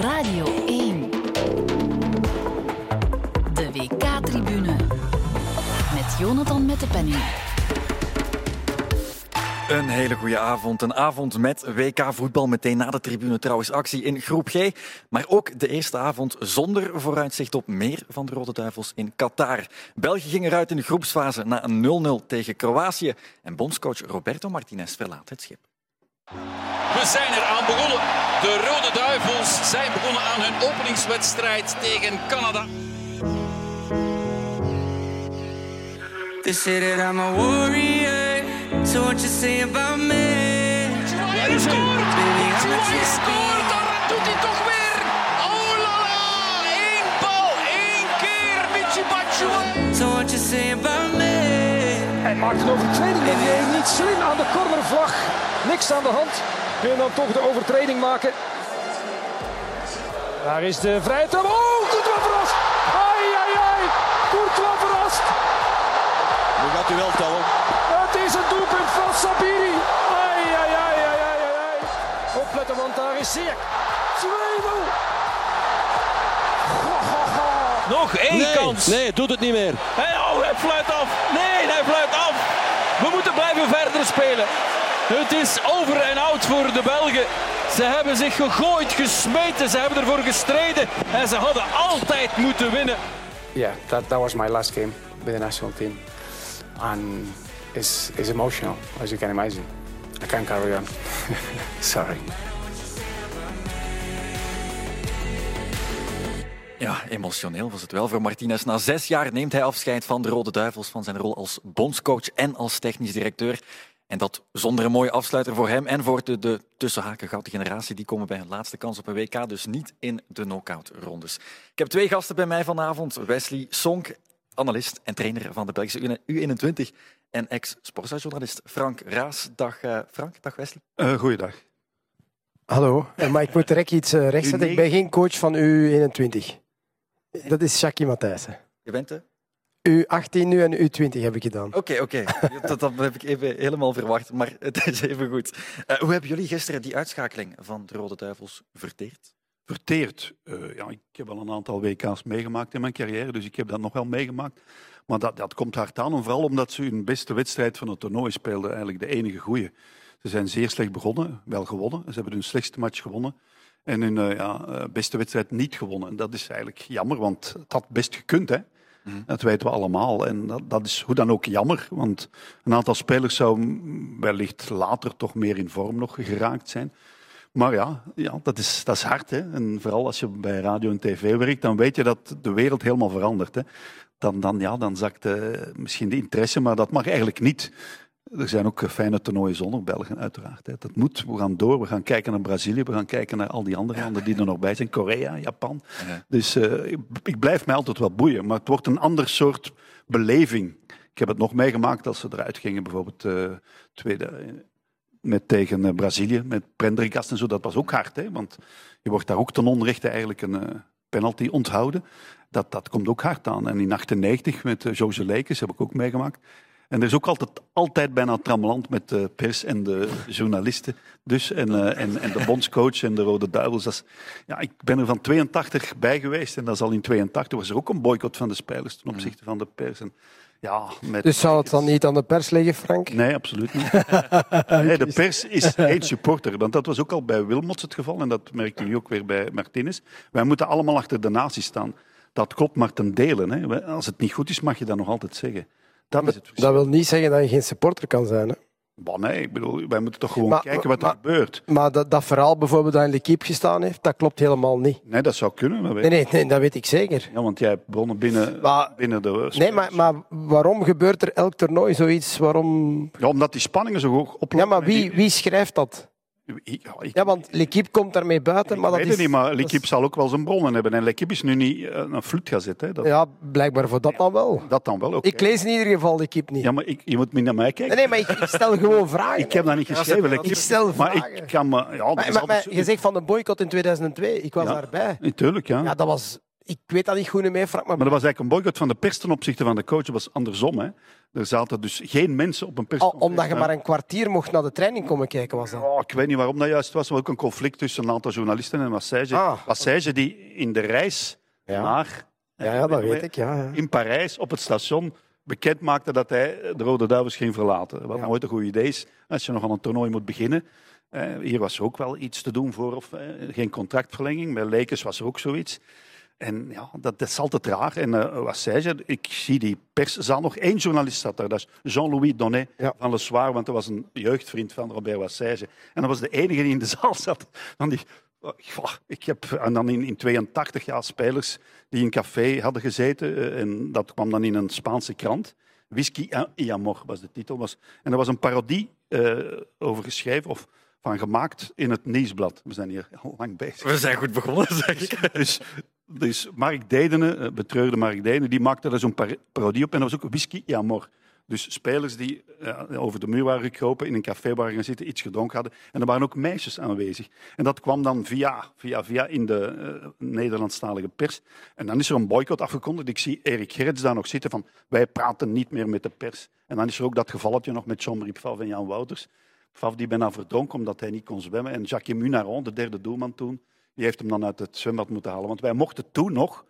Radio 1. De WK-tribune. Met Jonathan met de penning. Een hele goede avond. Een avond met WK-voetbal. Meteen na de tribune trouwens actie in groep G. Maar ook de eerste avond zonder vooruitzicht op meer van de Rode Duivels in Qatar. België ging eruit in de groepsfase na een 0-0 tegen Kroatië. En bondscoach Roberto Martinez verlaat het schip. We zijn eraan begonnen. De Rode Duivels zijn begonnen aan hun openingswedstrijd tegen Canada. They say that I'm a warrior. So what you say about me? Hij! Baby, Hij scoort! Dat doet hij toch weer! Oh la la! Eén bal, één keer, Michi Batshuayi. So what you say about me? Hij maakt een overtreding en die heeft niet slim aan de cornervlag. Niks aan de hand. Kun je dan toch de overtreding maken. Daar is de vrije trap. Oh, Courtois verrast. Ai, ai, ai. Courtois verrast. Nu gaat u wel tellen. Het is een doelpunt van Sabiri. Ai, ai, ai, ai, ai, ai. Opletten, want daar is Ziyech. 2-0. Nog één Nee, kans. nee, doet het niet meer. Hij, oh, hij fluit af. Nee, hij fluit af. We moeten blijven verder spelen. Het is over en out voor de Belgen. Ze hebben zich gegooid, gesmeten. Ze hebben ervoor gestreden. En ze hadden altijd moeten winnen. yeah, that, that was my last game with the national team. And it's, it's emotional, as you can imagine. I can't carry on. Sorry. Ja, emotioneel was het wel voor Martinez. Na zes jaar neemt hij afscheid van de Rode Duivels, van zijn rol als bondscoach en als technisch directeur. En dat zonder een mooie afsluiter voor hem en voor de, de tussenhaken gouden generatie. Die komen bij hun laatste kans op een WK, dus niet in de knock-out-rondes. Ik heb twee gasten bij mij vanavond. Wesley Sonk, analist en trainer van de Belgische U21. En ex-sportjournalist Frank Raas. Dag eh, Frank, dag Wesley. Uh, goeiedag. Hallo, Eh, maar ik moet direct iets rechtzetten. Ik ben geen coach van U21. Dat is Jackie Matthijssen. Je bent er? U18 nu en U20 heb ik gedaan. Oké, oké. Dat, dat heb ik even helemaal verwacht, maar het is even goed. Eh, hoe hebben jullie gisteren die uitschakeling van de Rode Duivels verteerd? Verteerd. Uh, ja, ik heb al een aantal WK's meegemaakt in mijn carrière, dus ik heb dat nog wel meegemaakt. Maar dat, dat komt hard aan, en vooral omdat ze hun beste wedstrijd van het toernooi speelden, eigenlijk de enige goeie. Ze zijn zeer slecht begonnen, wel gewonnen. Ze hebben hun slechtste match gewonnen en hun uh, ja, beste wedstrijd niet gewonnen. En dat is eigenlijk jammer, want het had best gekund, hè. Mm. Dat weten we allemaal. En dat, dat, is hoe dan ook jammer, want een aantal spelers zou wellicht later toch meer in vorm nog geraakt zijn. Maar ja, ja dat, is, dat is hard. Hè? En vooral als je bij radio en tv werkt, dan weet je dat de wereld helemaal verandert. Hè? Dan, dan, ja, dan zakt uh, misschien de interesse, maar dat mag eigenlijk niet. Er zijn ook fijne toernooien zonder Belgen, uiteraard. Hè. Dat moet. We gaan door. We gaan kijken naar Brazilië. We gaan kijken naar al die andere landen die er nog bij zijn. Korea, Japan. Ja. Dus uh, ik, ik, blijf mij altijd wel boeien. Maar het wordt een ander soort beleving. Ik heb het nog meegemaakt als ze eruit gingen. Bijvoorbeeld uh, tweede, met, tegen uh, Brazilië. Met Prendergast en zo. Dat was ook hard. Hè, want je wordt daar ook ten onrechte eigenlijk een penalty onthouden. Dat, dat komt ook hard aan. En in 98 met Jose Leekes heb ik ook meegemaakt. En er is ook altijd, altijd bijna trammeland met de pers en de journalisten. Dus, en, uh, en, en de bondscoach en de Rode Duivels. Dat is, ja, ik ben er van 82 bij geweest. En dat is al in 82 was er ook een boycott van de spelers ten opzichte van de pers. En, ja, met, dus zou het dan niet aan de pers liggen, Frank? Nee, absoluut niet. nee, de pers is één supporter. Want dat was ook al bij Wilmots het geval. En dat merkte nu ook weer bij Martinez. Wij moeten allemaal achter de natie staan. Dat klopt maar ten dele. Hè. Als het niet goed is, mag je dat nog altijd zeggen. Dat, wil niet zeggen dat je geen supporter kan zijn. Hè? Bah, nee, ik bedoel, wij moeten toch gewoon maar, kijken wat er gebeurt. Maar dat, dat verhaal bijvoorbeeld dat in L'Equipe gestaan heeft, dat klopt helemaal niet. Nee, dat zou kunnen. Maar nee, nee, nee, dat weet ik zeker. Ja, want jij hebt bronnen binnen, maar, binnen de... Nee, maar, maar waarom gebeurt er elk toernooi zoiets? Waarom... Ja, omdat die spanningen zo hoog oplopen. Ja, maar wie, wie schrijft dat? Ik, ja, ik, ja, want L'Equipe komt daarmee buiten. Ik maar dat weet is, niet, maar L'Equipe zal ook wel zijn bronnen hebben. En L'Equipe is nu niet een flut gaan zetten. Dat... Ja, blijkbaar voor dat dan wel. Dat dan wel, okay. Ik lees in ieder geval L'Equipe niet. Ja, maar ik, je moet niet naar mij kijken. Nee, nee maar ik, ik stel gewoon vragen. ik heb dat niet geschreven. Ik stel vragen. Maar ik kan me... Ja, maar, maar, maar, je zegt van de boycott in 2002, ik was ja, daarbij. Natuurlijk, ja. Ja, dat was ik weet dat niet goed meer, Frank. Maar, Maar dat was eigenlijk een boycott van de pers ten opzichte van de coach. Dat was andersom. Hè. Er zaten dus geen mensen op een al, persconferentie. omdat je maar een kwartier mocht naar de training komen kijken, was dat. Oh, ik weet niet waarom dat juist was. Er was ook een conflict tussen een aantal journalisten en Massage. Ah. Massage die in de reis Ja. naar... Ja, ja, dat weet ik. Ja, ja. In Parijs, op het station, bekend maakte dat hij de Rode Duivels ging verlaten. Wat Ja. nooit een goed idee is als je nog aan een toernooi moet beginnen. Eh, hier was er ook wel iets te doen voor, of eh, geen contractverlenging. Bij Lakers was er ook zoiets. En ja, dat, dat is altijd raar. En wat zei ze? Ik zie die perszaal. Nog één journalist zat daar. Dat is Jean-Louis Donnet Ja. van Le Soir. Want dat was een jeugdvriend van Robert Wassage. En dat was de enige die in de zaal zat. Van die, oh, ik heb, en dan in, in 82 jaar spelers die in een café hadden gezeten. eh, En dat kwam dan in een Spaanse krant. Whisky y Amor was de titel. Was, en er was een parodie eh, over geschreven. Of van gemaakt in het Nieuwsblad. We zijn hier al lang bezig. We zijn goed begonnen, zeg ik. Dus, dus Mark Dedene, eh, betreurde Mark Dedene, die maakte daar zo'n par- parodie op. En dat was ook whisky ja. Dus spelers die eh, over de muur waren gekropen, in een café waren gaan zitten, iets gedronken hadden. En er waren ook meisjes aanwezig. En dat kwam dan via, via, via in de eh, Nederlandstalige pers. En dan is er een boycott afgekondigd. Ik zie Erik Gerrits daar nog zitten van, wij praten niet meer met de pers. En dan is er ook dat gevalletje nog met Jean-Marie Pfaff en Jan Wouters. Pfaff die bijna verdronk omdat hij niet kon zwemmen. En Jacques Munaron, de derde doelman toen, die heeft hem dan uit het zwembad moeten halen. Want wij mochten toen nog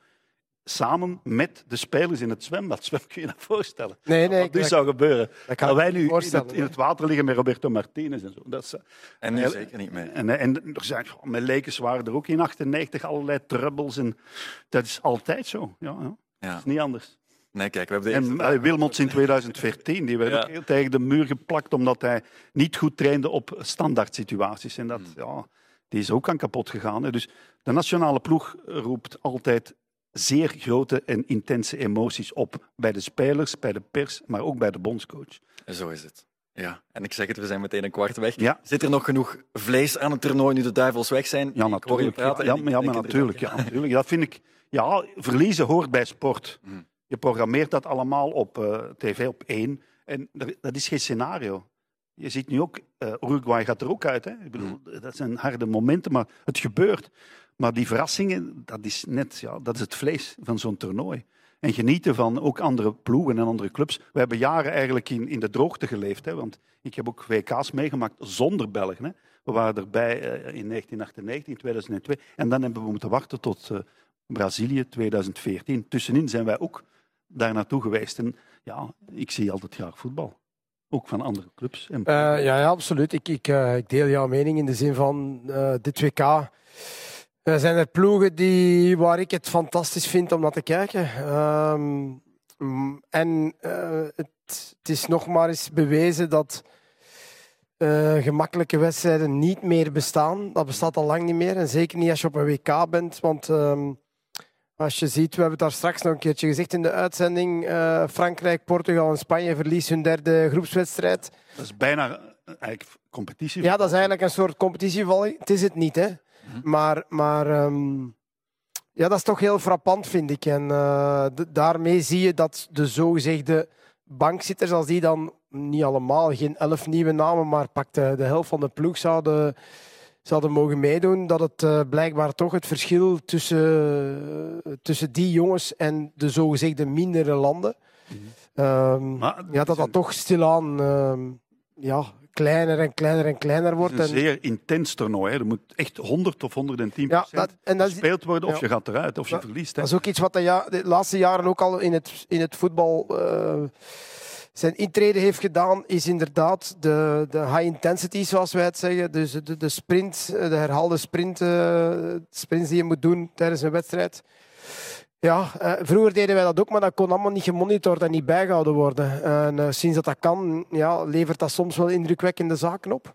samen met de spelers in het zwembad zwemmen. Kun je je dat voorstellen? Nee, nee. Wat nu zou gebeuren. dat kan ik wij nu in het, in het water liggen met Roberto Martinez en zo. Dat is, eh, En nu zeker niet meer. En, en er zijn, goh, met Lakers waren er ook in 98 allerlei troubles. En dat is altijd zo. Ja, ja. Ja. Dat is niet anders. Nee, kijk, we hebben de eerste En eh, Wilmots in 2014, die werd Ja. ook heel tegen de muur geplakt omdat hij niet goed trainde op standaard situaties. En dat, ja, die is ook aan kapot gegaan. Hè. Dus de nationale ploeg roept altijd zeer grote en intense emoties op. Bij de spelers, bij de pers, maar ook bij de bondscoach. Zo is het. Ja, en ik zeg het, we zijn meteen een kwart weg. Ja. Zit er nog genoeg vlees aan het toernooi nu de duivels weg zijn? Ja, natuurlijk. Ja, praten maar, ja, denk maar natuurlijk, ja, natuurlijk. Dat vind ik... Ja, verliezen hoort bij sport. Hmm. Je programmeert dat allemaal op eh, tv op één. En dat is geen scenario. Je ziet nu ook, eh, Uruguay gaat er ook uit. Hè? Ik bedoel, dat zijn harde momenten, maar het gebeurt. Maar die verrassingen, dat is net ja, dat is het vlees van zo'n toernooi. En genieten van ook andere ploegen en andere clubs. We hebben jaren eigenlijk in, in de droogte geleefd. Hè? Want ik heb ook WK's meegemaakt zonder Belgen. Hè? We waren erbij eh, in 1998, in 2002. En dan hebben we moeten wachten tot eh, Brazilië 2014. Tussenin zijn wij ook daar naartoe geweest. En ja, ik zie altijd graag voetbal. Ook van andere clubs. En Eh, ja, ja, absoluut. Ik, ik, eh, ik deel jouw mening in de zin van eh dit WK. Er zijn er ploegen die, waar ik het fantastisch vind om naar te kijken. Ehm, mm, en het, het is nog maar eens bewezen dat gemakkelijke wedstrijden niet meer bestaan. Dat bestaat al lang niet meer. En zeker niet als je op een WK bent. Want ehm, als je ziet, we hebben het daar straks nog een keertje gezegd in de uitzending. eh, Frankrijk, Portugal en Spanje verliezen hun derde groepswedstrijd. dat is bijna eh, eigenlijk competitie. Ja, dat is eigenlijk een soort competitievalling. Het is het niet, hè. Maar, maar ehm, ja, dat is toch heel frappant, vind ik. En eh, daarmee zie je dat de zogezegde bankzitters, als die dan niet allemaal, geen elf nieuwe namen, maar pak de, de helft van de ploeg zouden, zouden mogen meedoen, dat het eh, blijkbaar toch het verschil tussen, tussen die jongens en de zogezegde mindere landen, ehm, Maar ja, dat dat toch stilaan ehm, ja, kleiner en kleiner en kleiner Het wordt. is een En, zeer intens toernooi. Hè. Er moet echt 100 of 110 ja, dat, en dat is, gespeeld worden of ja. je gaat eruit of je verliest. Hè. Dat is ook iets wat de, ja, de laatste jaren ook al in het, in het voetbal eh, zijn intrede heeft gedaan, is inderdaad de, de high intensity, zoals wij het zeggen. Dus de, de sprint, de herhaalde sprint, eh, sprints die je moet doen tijdens een wedstrijd. Ja, eh, vroeger deden wij dat ook, maar dat kon allemaal niet gemonitord en niet bijgehouden worden. En eh, sinds dat dat kan, ja, levert dat soms wel indrukwekkende zaken op.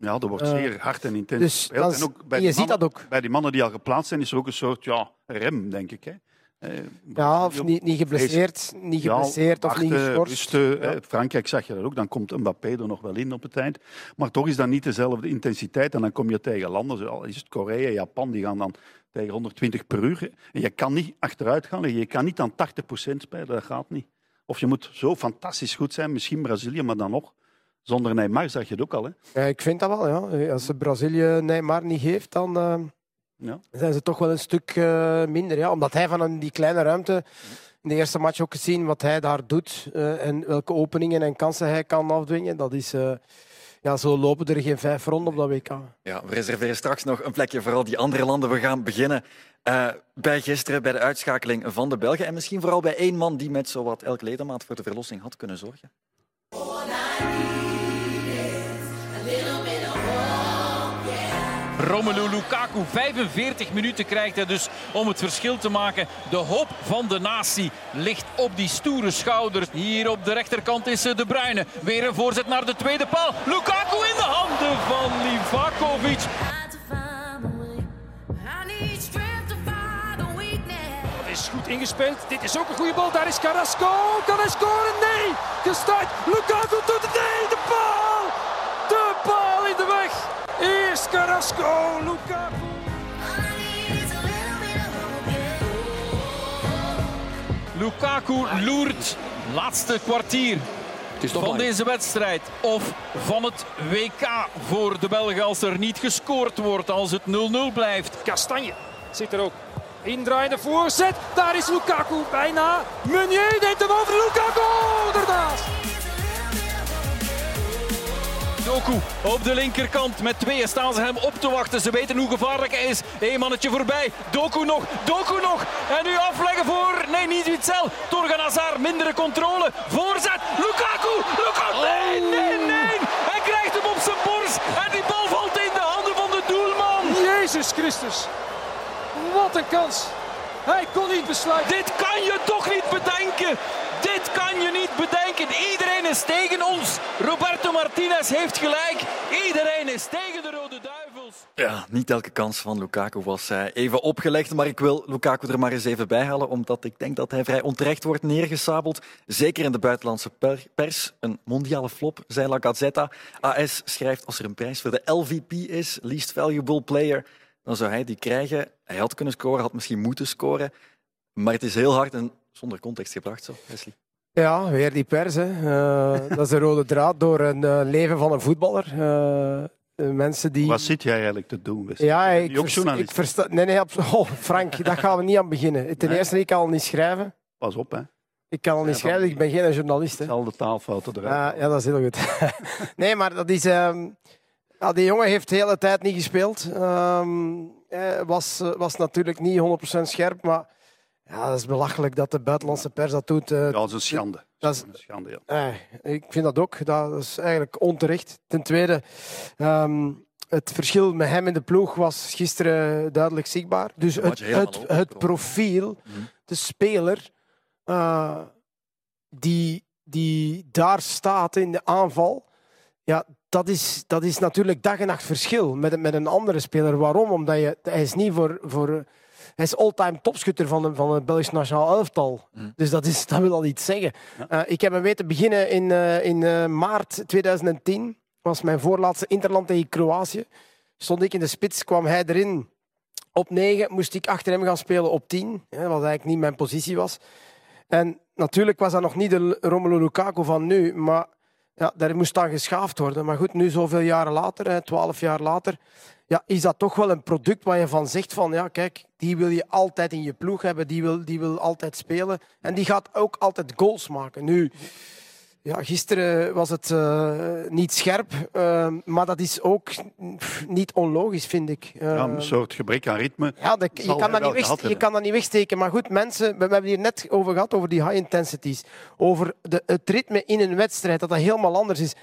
Ja, er wordt Eh, zeer hard en intens dus gespeeld. dat en ook bij je ziet dat ook. Bij die mannen die al geplaatst zijn, is er ook een soort ja, rem, denk ik. Hè. Eh, Ja, of niet, niet geblesseerd, niet Ja, geblesseerd of niet wachten, geschorst. rusten, Ja. hè. Frankrijk zag je dat ook, dan komt Mbappé er nog wel in op het eind. Maar toch is dat niet dezelfde intensiteit. En dan kom je tegen landen, zoals is het Korea, Japan, die gaan dan tegen 120 per uur. En je kan niet achteruit gaan liggen. Je kan niet aan 80% spelen, dat gaat niet. Of je moet zo fantastisch goed zijn, misschien Brazilië, maar dan nog. Zonder Neymar zag je het ook al. Hè. Ja, ik vind dat wel, ja. Als Brazilië Neymar niet heeft, dan... eh, Ja. zijn ze toch wel een stuk eh, minder. Ja? Omdat hij van die kleine ruimte in de eerste match ook gezien wat hij daar doet eh, en welke openingen en kansen hij kan afdwingen. Dat is, eh, ja, zo lopen er geen vijf ronden op dat WK. Ja, we reserveren straks nog een plekje voor al die andere landen. We gaan beginnen eh, bij gisteren, bij de uitschakeling van de Belgen. En misschien vooral bij één man die met zowat elk ledemaat voor de verlossing had kunnen zorgen. Romelu Lukaku, 45 minuten krijgt hij dus om het verschil te maken. De hoop van de natie ligt op die stoere schouders. Hier op de rechterkant is eh, De Bruyne. Weer een voorzet naar de tweede paal. Lukaku in de handen van Livakovic. Is goed ingespeeld. Dit is ook een goede bal. Daar is Carrasco. Kan hij scoren? Nee. Gestart. Lukaku doet het. Nee, de paal. De paal in de weg. Eerst Carrasco. Lukaku. Lukaku loert laatste kwartier van lang. deze wedstrijd. Of van het WK voor de Belgen als er niet gescoord wordt, als het 0-0 blijft. Kastanje zit er ook. Indraaiende voorzet. Daar is Lukaku bijna. Meunier neemt hem over. Lukaku ernaast. Doku op de linkerkant. Met tweeën staan ze hem op te wachten. Ze weten hoe gevaarlijk hij is. Eén mannetje voorbij. Doku nog. Doku nog. En nu afleggen voor... Nee, niet Witzel. Torgan Hazard. Mindere controle. Voorzet. Lukaku. Lukaku. Nee, nee, nee. Hij krijgt hem op zijn borst. En die bal valt in de handen van de doelman. Jezus Christus. Wat een kans. Hij kon niet besluiten. Dit kan je toch niet bedenken? Dit kan je niet bedenken. Iedereen is tegen ons. Roberto Martinez heeft gelijk. Iedereen is tegen de Rode Duivels. Ja, niet elke kans van Lukaku was eh, even opgelegd, maar ik wil Lukaku er maar eens even bij halen, omdat ik denk dat hij vrij onterecht wordt neergesabeld. Zeker in de buitenlandse per- pers. Een mondiale flop, zei La Gazzetta. AS schrijft als er een prijs voor de LVP is, Least Valuable Player, dan zou hij die krijgen. Hij had kunnen scoren, had misschien moeten scoren, maar het is heel hard en zonder context gebracht, zo, Wesley. Ja, weer die pers. Eh, dat is de rode draad door een eh, leven van een voetballer. Eh, mensen die... Wat zit jij eigenlijk te doen? Wesley? Ja, ik, ook vers- journalist? ik versta... Nee, nee, oh, Frank, daar gaan we niet aan beginnen. Ten Nee? eerste, ik kan al niet schrijven. Pas op, hè. Ik kan al niet Ja, schrijven, ik ben geen journalist. Hè. Al de taalfouten eruit. Ah, ja, dat is heel goed. nee, maar dat is... ehm, ja, die jongen heeft de hele tijd niet gespeeld. Eh, was, was natuurlijk niet 100% scherp, maar ja, dat is belachelijk dat de buitenlandse pers dat doet. eh. ja, dat is een schande. dat is- een schande, ja. Eh, ik vind dat ook. Dat is eigenlijk onterecht. Ten tweede, ehm, het verschil met hem in de ploeg was gisteren duidelijk zichtbaar. Dus het, het, het profiel, Mhm. de speler eh, die, die daar staat in de aanval, ja, dat is, dat is natuurlijk dag en nacht verschil met, een- met een andere speler. Waarom? Omdat je, hij is niet voor... voor hij is all-time topschutter van, de, van het Belgisch nationaal elftal. Mhm. Dus dat, is, dat wil al iets zeggen. Eh, ik heb hem weten beginnen in, eh, in eh, maart 2010. was mijn voorlaatste interland tegen Kroatië. Stond ik in de spits, kwam hij erin. Op 9 moest ik achter hem gaan spelen op 10. Hè, wat eigenlijk niet mijn positie was. En natuurlijk was dat nog niet de Romelu Lukaku van nu. Maar ja, daar moest dan geschaafd worden. Maar goed, nu zoveel jaren later, hè, 12 jaar later, ja, is dat toch wel een product waar je van zegt van ja, kijk, die wil je altijd in je ploeg hebben, die wil, die wil altijd spelen. En die gaat ook altijd goals maken. Nu, ja, gisteren was het eh, niet scherp, eh, maar dat is ook pff, niet onlogisch, vind ik. Eh, Ja, een soort gebrek aan ritme. ja, dat, je, kan dat niet weg, je kan dat niet wegsteken. Maar goed, mensen, we, we hebben het hier net over gehad, over die high intensities. Over de, het ritme in een wedstrijd, dat dat helemaal anders is.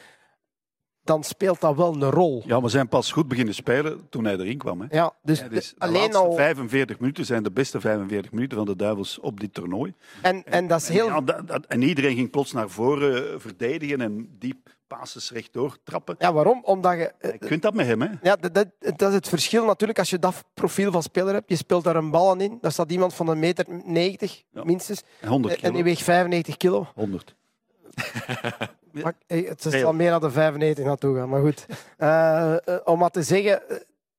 Dan speelt dat wel een rol. Ja, we zijn pas goed beginnen spelen toen hij erin kwam. Hè. Ja, dus Ja, dus de- alleen laatste al. 45 minuten zijn de beste 45 minuten van de Duivels op dit toernooi. En, en dat is heel. Ja, dat- dat- en iedereen ging plots naar voren eh, verdedigen en diep passes rechtdoor trappen. Ja, waarom? Omdat je. eh, Je kunt dat met hem, hè? Ja, dat, dat, dat is het verschil natuurlijk als je dat profiel van speler hebt. Je speelt daar een bal aan in. Daar staat iemand van een meter 90 Ja. minstens. 100 En die kilo. weegt 95 kilo. 100. Maar, hey, het is al meer dan de 95 naartoe gaan. Maar goed, Eh, eh, om maar te zeggen, eh,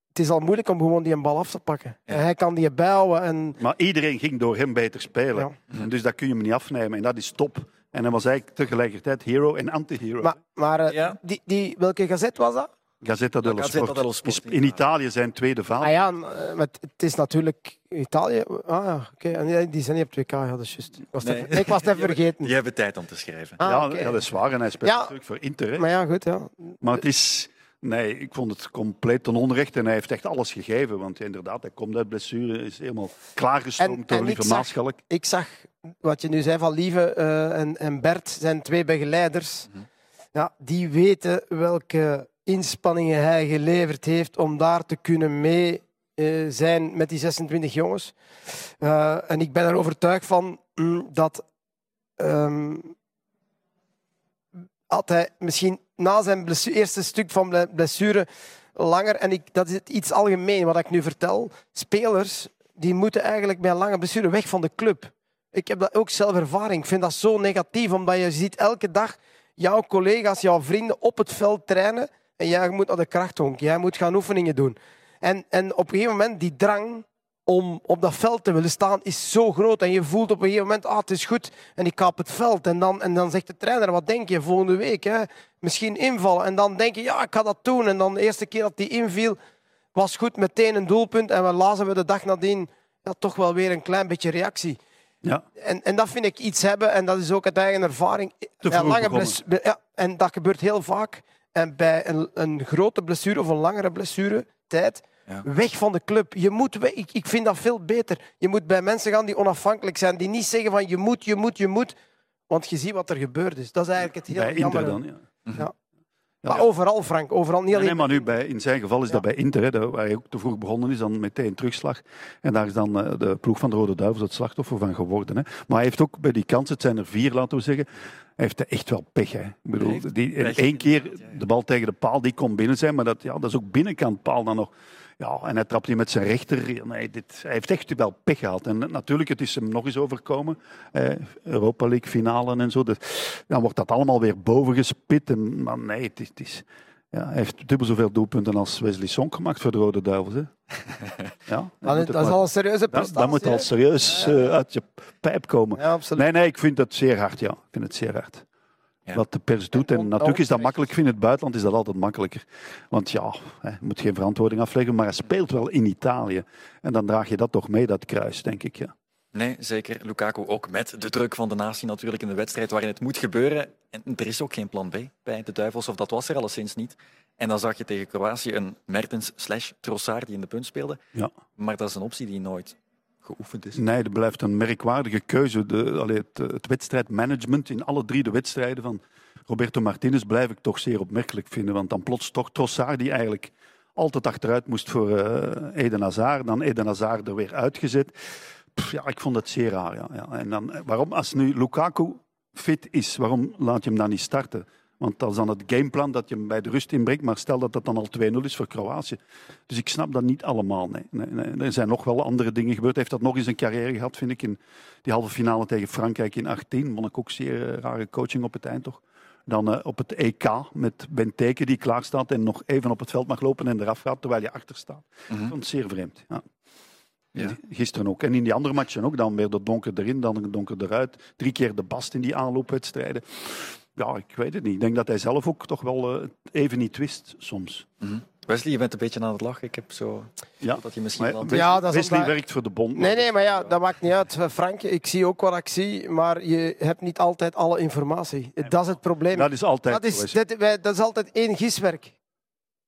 het is al moeilijk om gewoon die een bal af te pakken. En hij kan die bijhouden. En, Maar iedereen ging door hem beter spelen. En dus dat kun je hem niet afnemen. En dat is top. En hij was eigenlijk tegelijkertijd hero en anti-hero. maar maar Ja. die, die, welke gazet was dat? Gazzetta dello Gazzetta Sport. dello Sport, is in Italië zijn tweede vader. Ah ja, maar het is natuurlijk Italië. Ah ja, oké. En die- zijn niet op 2K, ja, dat is juist. Ik was het Nee. even- ik was het even vergeten. Die hebben tijd om te schrijven. Ah, ja, dat is waar. En hij speelt Ja. natuurlijk voor Inter. hè. Maar ja, goed, ja. Maar het is... Nee, ik vond het compleet ten onrecht. En hij heeft echt alles gegeven. Want inderdaad, hij komt uit blessure. Is helemaal klaargestoomd En- door Lieve zag- Maaschalk. Ik zag wat je nu zei van Lieve eh, en, en Bert, zijn twee begeleiders. Ja, die weten welke inspanningen hij geleverd heeft om daar te kunnen mee eh, zijn met die 26 jongens. Eh, en ik ben er overtuigd van mm, dat ehm, had hij misschien na zijn eerste stuk van ble- blessure langer, en ik, dat is iets algemeen wat ik nu vertel, spelers die moeten eigenlijk bij een lange blessure weg van de club. Ik heb dat ook zelf ervaring. Ik vind dat zo negatief, omdat je ziet elke dag jouw collega's, jouw vrienden op het veld trainen en jij moet naar de krachthonk. Jij moet gaan oefeningen doen. En, en op een gegeven moment, die drang om op dat veld te willen staan is zo groot. En je voelt op een gegeven moment, ah, het is goed, en ik ga op het veld. En dan, en dan zegt de trainer, wat denk je volgende week? Hè? Misschien invallen. En dan denk je, ja, ik ga dat doen. En dan de eerste keer dat die inviel, was goed, meteen een doelpunt. En we lazen we de dag nadien ja, toch wel weer een klein beetje reactie. Ja. En, en dat vind ik iets hebben, en dat is ook uit eigen ervaring. Te vroeg lange ja, en dat gebeurt heel vaak. En bij een, een grote blessure of een langere blessure, tijd, Ja. weg van de club. Je moet. Ik, ik vind dat veel beter. Je moet bij mensen gaan die onafhankelijk zijn, die niet zeggen van je moet, je moet, je moet. Want je ziet wat er gebeurd is. Dat is eigenlijk het heel Bij Inter jammer. dan, ja. Ja. Maar overal, Frank. Overal. Niet alleen nee, maar nu bij, in zijn geval is dat bij Inter, hè, waar hij ook te vroeg begonnen is, dan meteen terugslag. En daar is dan eh, de ploeg van de Rode Duivels het slachtoffer van geworden. Hè. Maar hij heeft ook bij die kansen, het zijn er vier, laten we zeggen, hij heeft echt wel pech. Hè. Ik bedoel, die, pech, één keer ja, ja. de bal tegen de paal, die kon binnen zijn, maar dat, ja, dat is ook binnenkant paal dan nog. Ja, en hij trapt die met zijn rechter. Nee, dit, hij heeft echt wel pech gehad. En natuurlijk, het is hem nog eens overkomen. Eh, Europa League finale en zo. Dus, dan wordt dat allemaal weer boven gespit. En, maar nee, het is, het is, ja, hij heeft dubbel zoveel doelpunten als Wesley Song gemaakt voor de Rode Duivels. Hè. Ja, Dat, is- dat al een serieuze dat, prestatie. dat moet al serieus eh, uit je pijp komen. Ja, absoluut. Nee, nee, ik vind het zeer hard. Ja. Ik vind het zeer hard. Ja. Wat de pers doet. En on- natuurlijk is dat makkelijk. In het buitenland is dat altijd makkelijker. Want ja, hij moet geen verantwoording afleggen. Maar hij speelt wel in Italië. En dan draag je dat toch mee, dat kruis, denk ik. Ja. Nee, zeker. Lukaku ook met de druk van de natie natuurlijk in de wedstrijd waarin het moet gebeuren. En er is ook geen plan B bij de Duivels, of dat was er alleszins niet. En dan zag je tegen Kroatië een Mertens slash Trossard die in de punt speelde. Ja. Maar dat is een optie die nooit geoefend is. Nee, dat blijft een merkwaardige keuze. De, het, het wedstrijdmanagement in alle drie de wedstrijden van Roberto Martinez blijf ik toch zeer opmerkelijk vinden. Want dan plots toch Trossard, die eigenlijk altijd achteruit moest voor eh, Eden Hazard. Dan Eden Hazard er weer uitgezet. Ja, ik vond het zeer raar. Ja. Ja. En dan, eh, waarom, als nu Lukaku fit is, waarom laat je hem dan niet starten? Want dat is dan het gameplan dat je hem bij de rust inbrengt. Maar stel dat dat dan al 2-0 is voor Kroatië. Dus ik snap dat niet allemaal. Nee. Nee, nee. Er zijn nog wel andere dingen gebeurd. Hij heeft dat nog eens een carrière gehad, vind ik. In die halve finale tegen Frankrijk in 18. Vond ik ook zeer eh, rare coaching op het eind toch. Dan eh, op het EK met Benteke die klaar staat en nog even op het veld mag lopen en eraf gaat terwijl je achter staat. Ik vond het zeer vreemd. Ja. Ja. Gisteren ook. En in die andere matchen ook. Dan weer de donker erin, dan donker eruit. Drie keer de bast in die aanloopwedstrijden. Ja, ik weet het niet. Ik denk dat hij zelf ook toch wel eh, even niet wist soms. Mhm. Wesley, je bent een beetje aan het lachen. Ik heb zo Ja. dat je misschien Maar wel... Wesley, Ja, dat is Wesley omdat- werkt voor de bond. Nee, nee, maar ja, dat maakt niet uit. Eh, Frank, ik zie ook wat ik zie, maar je hebt niet altijd alle informatie. Dat is het probleem. Dat is altijd Dat is, dat, wij- dat is altijd één giswerk.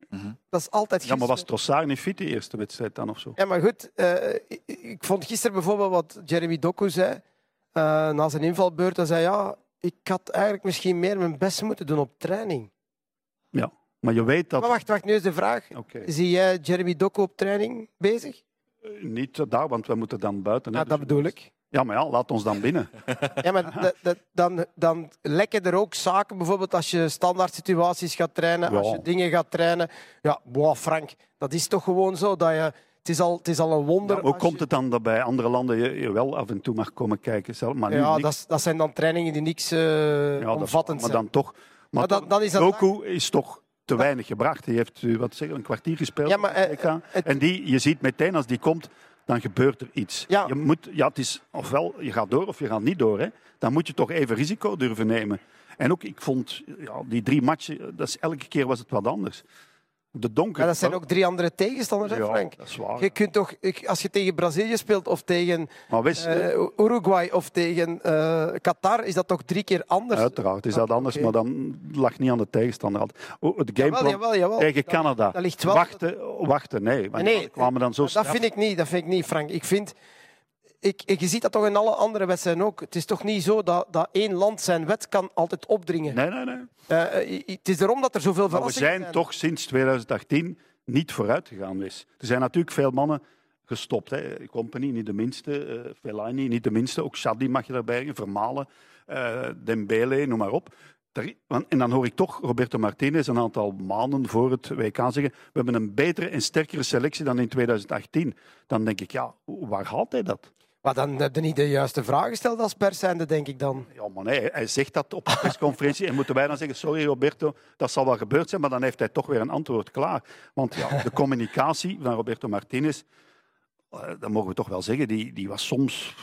Mhm. Dat is altijd Ja, maar was Trossard niet fit de eerste wedstrijd dan of zo? Ja, maar goed. eh, ik, ik vond gisteren bijvoorbeeld wat Jeremy Doku zei. eh, na zijn invalbeurt, hij zei ja, ik had eigenlijk misschien meer mijn best moeten doen op training. Ja. Maar je weet dat... Maar wacht, wacht, nu is de vraag. Zie jij Jeremy Doku op training bezig? Niet daar, want we moeten dan buiten. hè. Ja, dat Dus- bedoel ik. Ja, maar ja, laat ons dan binnen. Ja, maar dat- dat- dan, dan lekken er ook zaken, bijvoorbeeld als je standaard situaties gaat trainen, Ja. als je dingen gaat trainen. Ja, wow, Frank, dat is toch gewoon zo dat je... Het is al, het is al een wonder. Ja, hoe komt je- het dan dat bij andere landen je, je wel af en toe mag komen kijken? Zelf, maar nu Ja, niks. dat, zijn dan trainingen die niks Ja, is- omvattend maar zijn. dan toch. Maar, Maar dan- toch, dan is dat- Doku is toch te weinig gebracht. Hij heeft eh, wat zeg, een kwartier gespeeld. Ja, maar, eh, het- en die, je ziet meteen als die komt, dan gebeurt er iets. Ja. Je moet, ja, het is ofwel je gaat door of je gaat niet door. Hè. Dan moet je toch even risico durven nemen. En ook, ik vond ja, die drie matchen, dat is, elke keer was het wat anders. De donker. Ja, dat zijn ook drie andere tegenstanders, hè, Ja, Frank? dat is waar. Je kunt toch, als je tegen Brazilië speelt of tegen wist, eh, Uruguay of tegen eh, Qatar, is dat toch drie keer anders? Uiteraard is dat Ah, anders, maar dan lag niet aan de tegenstander. Oh, Het gameplan Jawel, jawel, jawel. tegen Canada. dat ligt wel- Wachten, wachten, nee. Kwamen dan zo dat vind ik niet, dat vind ik niet, Frank. Ik vind, ik, je ziet dat toch in alle andere wedstrijden ook. Het is toch niet zo dat, dat één land zijn wet kan altijd opdringen. Nee, nee, nee. Eh, het is erom dat er zoveel Maar we verrassingen zijn toch sinds 2018 niet vooruit gegaan. Er zijn natuurlijk veel mannen gestopt. Hè. Company, niet de minste. eh Fellaini, niet de minste. Ook Shadi mag je daarbij brengen. Vermalen. eh Dembele, noem maar op. En dan hoor ik toch Roberto Martinez een aantal maanden voor het WK zeggen we hebben een betere en sterkere selectie dan in 2018. Dan denk ik, ja, waar haalt hij dat? Maar dan heb je niet de juiste vraag gesteld als perszijde, denk ik dan. Ja, maar nee, hij zegt dat op de persconferentie. En moeten wij dan zeggen, sorry Roberto, dat zal wel gebeurd zijn, maar dan heeft hij toch weer een antwoord klaar. Want ja, de communicatie van Roberto Martinez, eh, dat mogen we toch wel zeggen, die, die was soms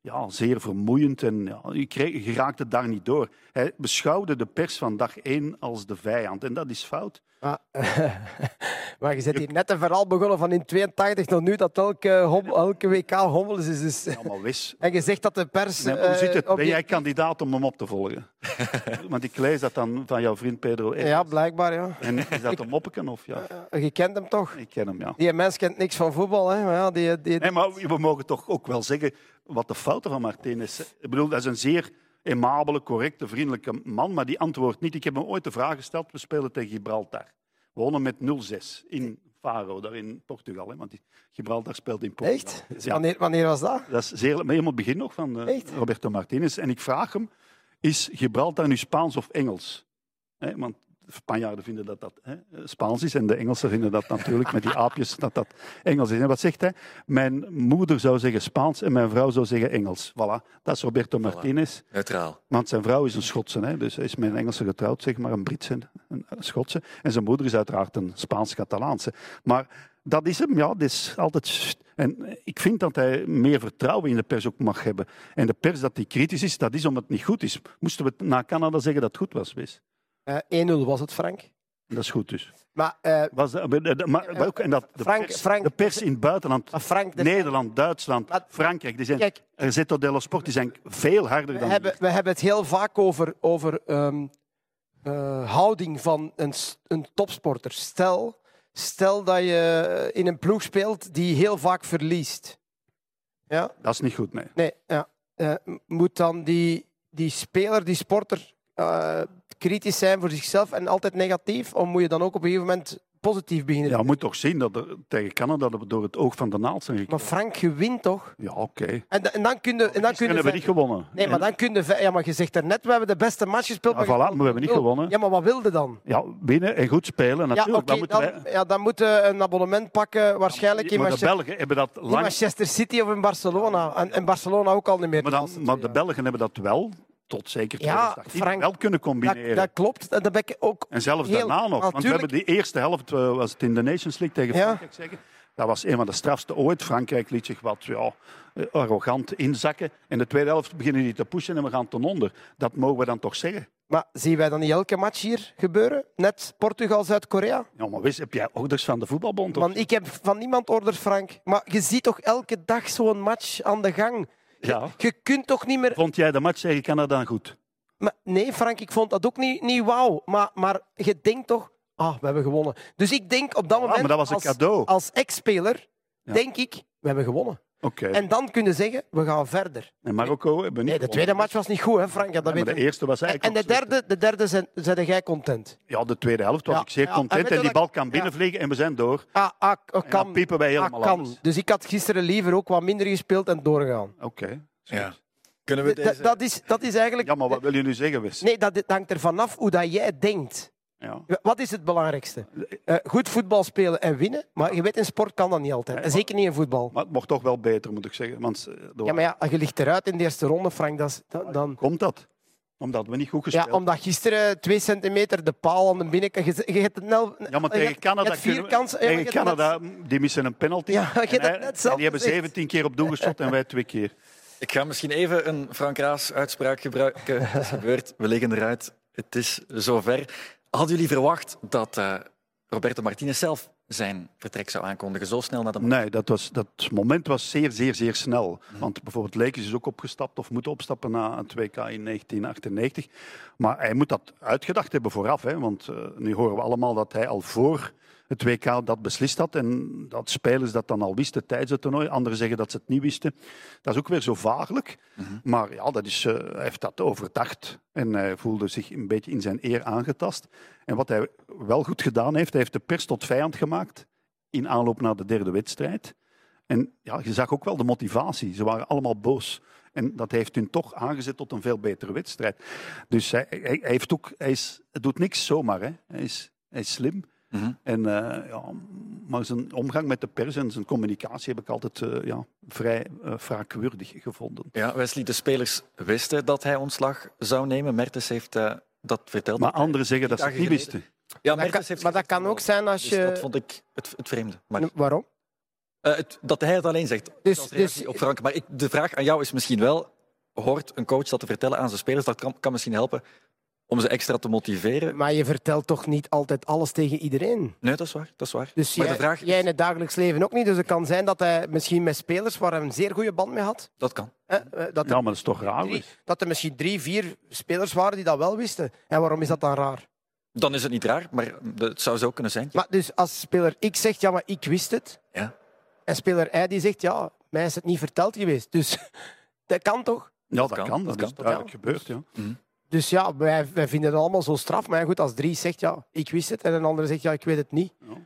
ja, zeer vermoeiend en ja, je, kreeg, je raakte daar niet door. Hij beschouwde de pers van dag één als de vijand en dat is fout. Maar, maar je bent hier net een verhaal begonnen van in 82 tot nu dat elke, WK hommels is. Dus. Ja, maar wis. En je zegt dat de pers... Nee, hoe eh, zit het? Ben jij kandidaat om hem op te volgen? Want ik lees dat dan van jouw vriend Pedro. Eres. Ja, blijkbaar, ja. En is dat een moppeken of ja? Je kent hem toch? Ik ken hem, ja. Die mens kent niks van voetbal, hè. Maar ja, die, die... Nee, maar we mogen toch ook wel zeggen wat de fouten van Martinez zijn. Ik bedoel, dat is een zeer aimabele, correcte, vriendelijke man, maar die antwoordt niet. Ik heb hem ooit de vraag gesteld, we spelen tegen Gibraltar. We wonnen met 0-6 in Faro, daar in Portugal. Hè, want Gibraltar speelt in Portugal. Echt? Ja, Wanneer, wanneer was dat? dat is zeer, maar helemaal het begin nog van eh? Roberto Martinez. En ik vraag hem, is Gibraltar nu Spaans of Engels? Hè, want Spanjaarden vinden dat dat hè, Spaans is en de Engelsen vinden dat natuurlijk met die aapjes dat dat Engels is. En wat zegt hij? Mijn moeder zou zeggen Spaans en mijn vrouw zou zeggen Engels. Voilà, dat is Roberto Martinez. Neutraal. Want zijn vrouw is een Schotse, hè, dus hij is met een Engelse getrouwd, zeg maar, een Britse, een Schotse. En zijn moeder is uiteraard een Spaans-Catalaanse. Maar dat is hem, ja, dat is altijd... En ik vind dat hij meer vertrouwen in de pers ook mag hebben. En de pers dat die kritisch is, dat is omdat het niet goed is. Moesten we na Canada zeggen dat het goed was, wees. Eh 1-0 was het, Frank. Dat is goed dus. Maar, eh, Was dat, maar- ook, en dat de, Frank- pers, Frank- de pers in het buitenland, Frank, de- Nederland, Duitsland, Maar- Frankrijk, die zijn, Kijk. Rezetto dello Sport, die zijn veel harder we dan hebben, we hebben het heel vaak over, over ehm, eh, houding van een, een topsporter. Stel, stel dat je in een ploeg speelt die heel vaak verliest. Ja? Dat is niet goed, nee. Nee, ja. Eh, moet dan die, die speler, die sporter, eh, kritisch zijn voor zichzelf en altijd negatief? Of moet je dan ook op een gegeven moment positief beginnen? Ja, je moet toch zien dat er, tegen Canada dat we door het oog van de naald zijn Maar gekomen. Frank, je wint toch? Ja, oké. En, da- en dan kun je... En dan kun En je hebben we niet gewonnen. Nee, maar dan kun je... Ja, maar je zegt er net, we hebben de beste match gespeeld. Ja, maar voilà, maar we hebben niet gewonnen. Ja, maar wat wilde dan? Ja, winnen en goed spelen, Ja, natuurlijk. oké, dan moeten wij... ja, dan moeten we een abonnement pakken, waarschijnlijk in Maar de Manchester, Belgen hebben dat in lang... Manchester City of in Barcelona. En, en Barcelona ook al niet meer. Maar, dan, maar de Belgen hebben dat wel, tot zeker Ja, 2018, Frank, wel kunnen combineren. dat klopt. En dat ben ik ook En zelfs heel- daarna nog. Want we hebben die eerste helft, eh, was het in de Nations League tegen Ja. Frankrijk zeggen. Dat was een van de strafste ooit. Frankrijk liet zich wat ja, eh, arrogant inzakken. In de tweede helft beginnen die te pushen en we gaan ten onder. Dat mogen we dan toch zeggen. Maar zien wij dan niet elke match hier gebeuren? Net Portugal, Zuid-Korea? Ja, maar wist, heb jij orders van de voetbalbond? of Want ik heb van niemand orders, Frank. Maar je ziet toch elke dag zo'n match aan de gang? Ja. Je kunt toch niet meer... Vond jij de match tegen Canada goed? Maar nee, Frank, ik vond dat ook niet, niet wauw. Maar, maar je denkt toch, ah, we hebben gewonnen. Dus ik denk op dat moment, maar dat was een als, cadeau. als ex-speler, Ja. denk ik, we hebben gewonnen. Oké. En dan kunnen zeggen, we gaan verder. En Marokko hebben niet Nee, de tweede match was niet goed, hè, Frank? Ja, dat Ja, maar weet de eerste was En eigenlijk de nog slechter. derde, de derde zijn, zijn jij content. Ja, de tweede helft was Ja, ik zeer ja, en content. En die bal kan ja. binnenvliegen en we zijn door. Ah, ah, ah, En kan. dan piepen wij helemaal ah, kan. anders. Dus ik had gisteren liever ook wat minder gespeeld en doorgegaan. Oké. Ja. Kunnen we Dat, deze... dat, is, dat is eigenlijk... Ja, maar wat wil je nu zeggen, Wes? Nee, dat, dat hangt er vanaf hoe dat jij denkt. Ja. Wat is het belangrijkste? Eh, goed voetbal spelen en winnen. Maar je weet, in sport kan dat niet altijd. En zeker niet in voetbal. Maar het mocht toch wel beter, moet ik zeggen. Want, eh, Ja, maar ja, je ligt eruit in de eerste ronde, Frank. Dat is, dan, dan- Komt dat? Omdat we niet goed gespeeld ja, omdat gisteren twee centimeter de paal aan de binnenkant... Je, je hebt het nel, Ja, maar tegen Canada, vier we- kansen. ja, maar tegen Canada net- die missen een penalty. Ja, je hebt en, het hij- net en zelf die hebben gezegd. 17 keer op doel geschot en wij twee keer. Ik ga misschien even een Frank Raas uitspraak gebruiken. Het is gebeurd, we liggen eruit. Het is zover. Hadden jullie verwacht dat eh, Roberto Martinez zelf zijn vertrek zou aankondigen, zo snel na de Nee, dat, was, dat moment was zeer, zeer, zeer snel. Want bijvoorbeeld Lekens is ook opgestapt of moet opstappen na een 2K in 1998. Maar hij moet dat uitgedacht hebben vooraf. Hè? Want eh, nu horen we allemaal dat hij al voor het WK dat beslist had. En dat spelers dat dan al wisten tijdens het toernooi. Anderen zeggen dat ze het niet wisten. Dat is ook weer zo vagelijk. Maar ja, dat is, eh, hij heeft dat overdacht. En hij voelde zich een beetje in zijn eer aangetast. En wat hij wel goed gedaan heeft, hij heeft de pers tot vijand gemaakt in aanloop naar de derde wedstrijd. En ja, je zag ook wel de motivatie. Ze waren allemaal boos. En dat heeft hun toch aangezet tot een veel betere wedstrijd. Dus hij, hij, hij heeft ook, hij, is, hij doet niks zomaar. Hè. Hij, is, hij is slim. Mhm. En, eh, ja, maar zijn omgang met de pers en zijn communicatie heb ik altijd eh, ja, vrij uh, wraakwaardig gevonden. Ja, Wesley, de spelers wisten dat hij ontslag zou nemen. Mertens heeft eh, dat verteld. Maar anderen zeggen dat ze het niet wisten. Ja, Dat kan- heeft maar dat kan ook zijn als Dus je... dat vond ik het, het vreemde. Maar, Waarom? eh, het, dat hij het alleen zegt. Dus- dus- op Frank. Maar ik, de vraag aan jou is misschien wel... Hoort een coach dat te vertellen aan zijn spelers? Dat kan, kan misschien helpen om ze extra te motiveren. Maar je vertelt toch niet altijd alles tegen iedereen? Nee, dat is waar. Dat is waar. Dus maar jij, de vraag is- jij in het dagelijks leven ook niet. Dus het kan zijn dat hij misschien met spelers waar hij een zeer goede band mee had, Dat kan. eh, dat, er Ja, maar dat is toch raar. drie, dat er misschien drie, vier spelers waren die dat wel wisten. En waarom is dat dan raar? Dan is het niet raar, maar het zou zo kunnen zijn. Maar dus als speler X zegt, ja, maar ik wist het. Ja. En speler Y die zegt, ja, mij is het niet verteld geweest. Dus dat kan toch? Ja, dat, kan, kan. dat Dat, kan. is duidelijk gebeurd. Ja. Dus ja, wij, wij vinden het allemaal zo straf. Maar goed, als drie zegt, ja, ik wist het. En een andere zegt, ja, ik weet het niet. Ja.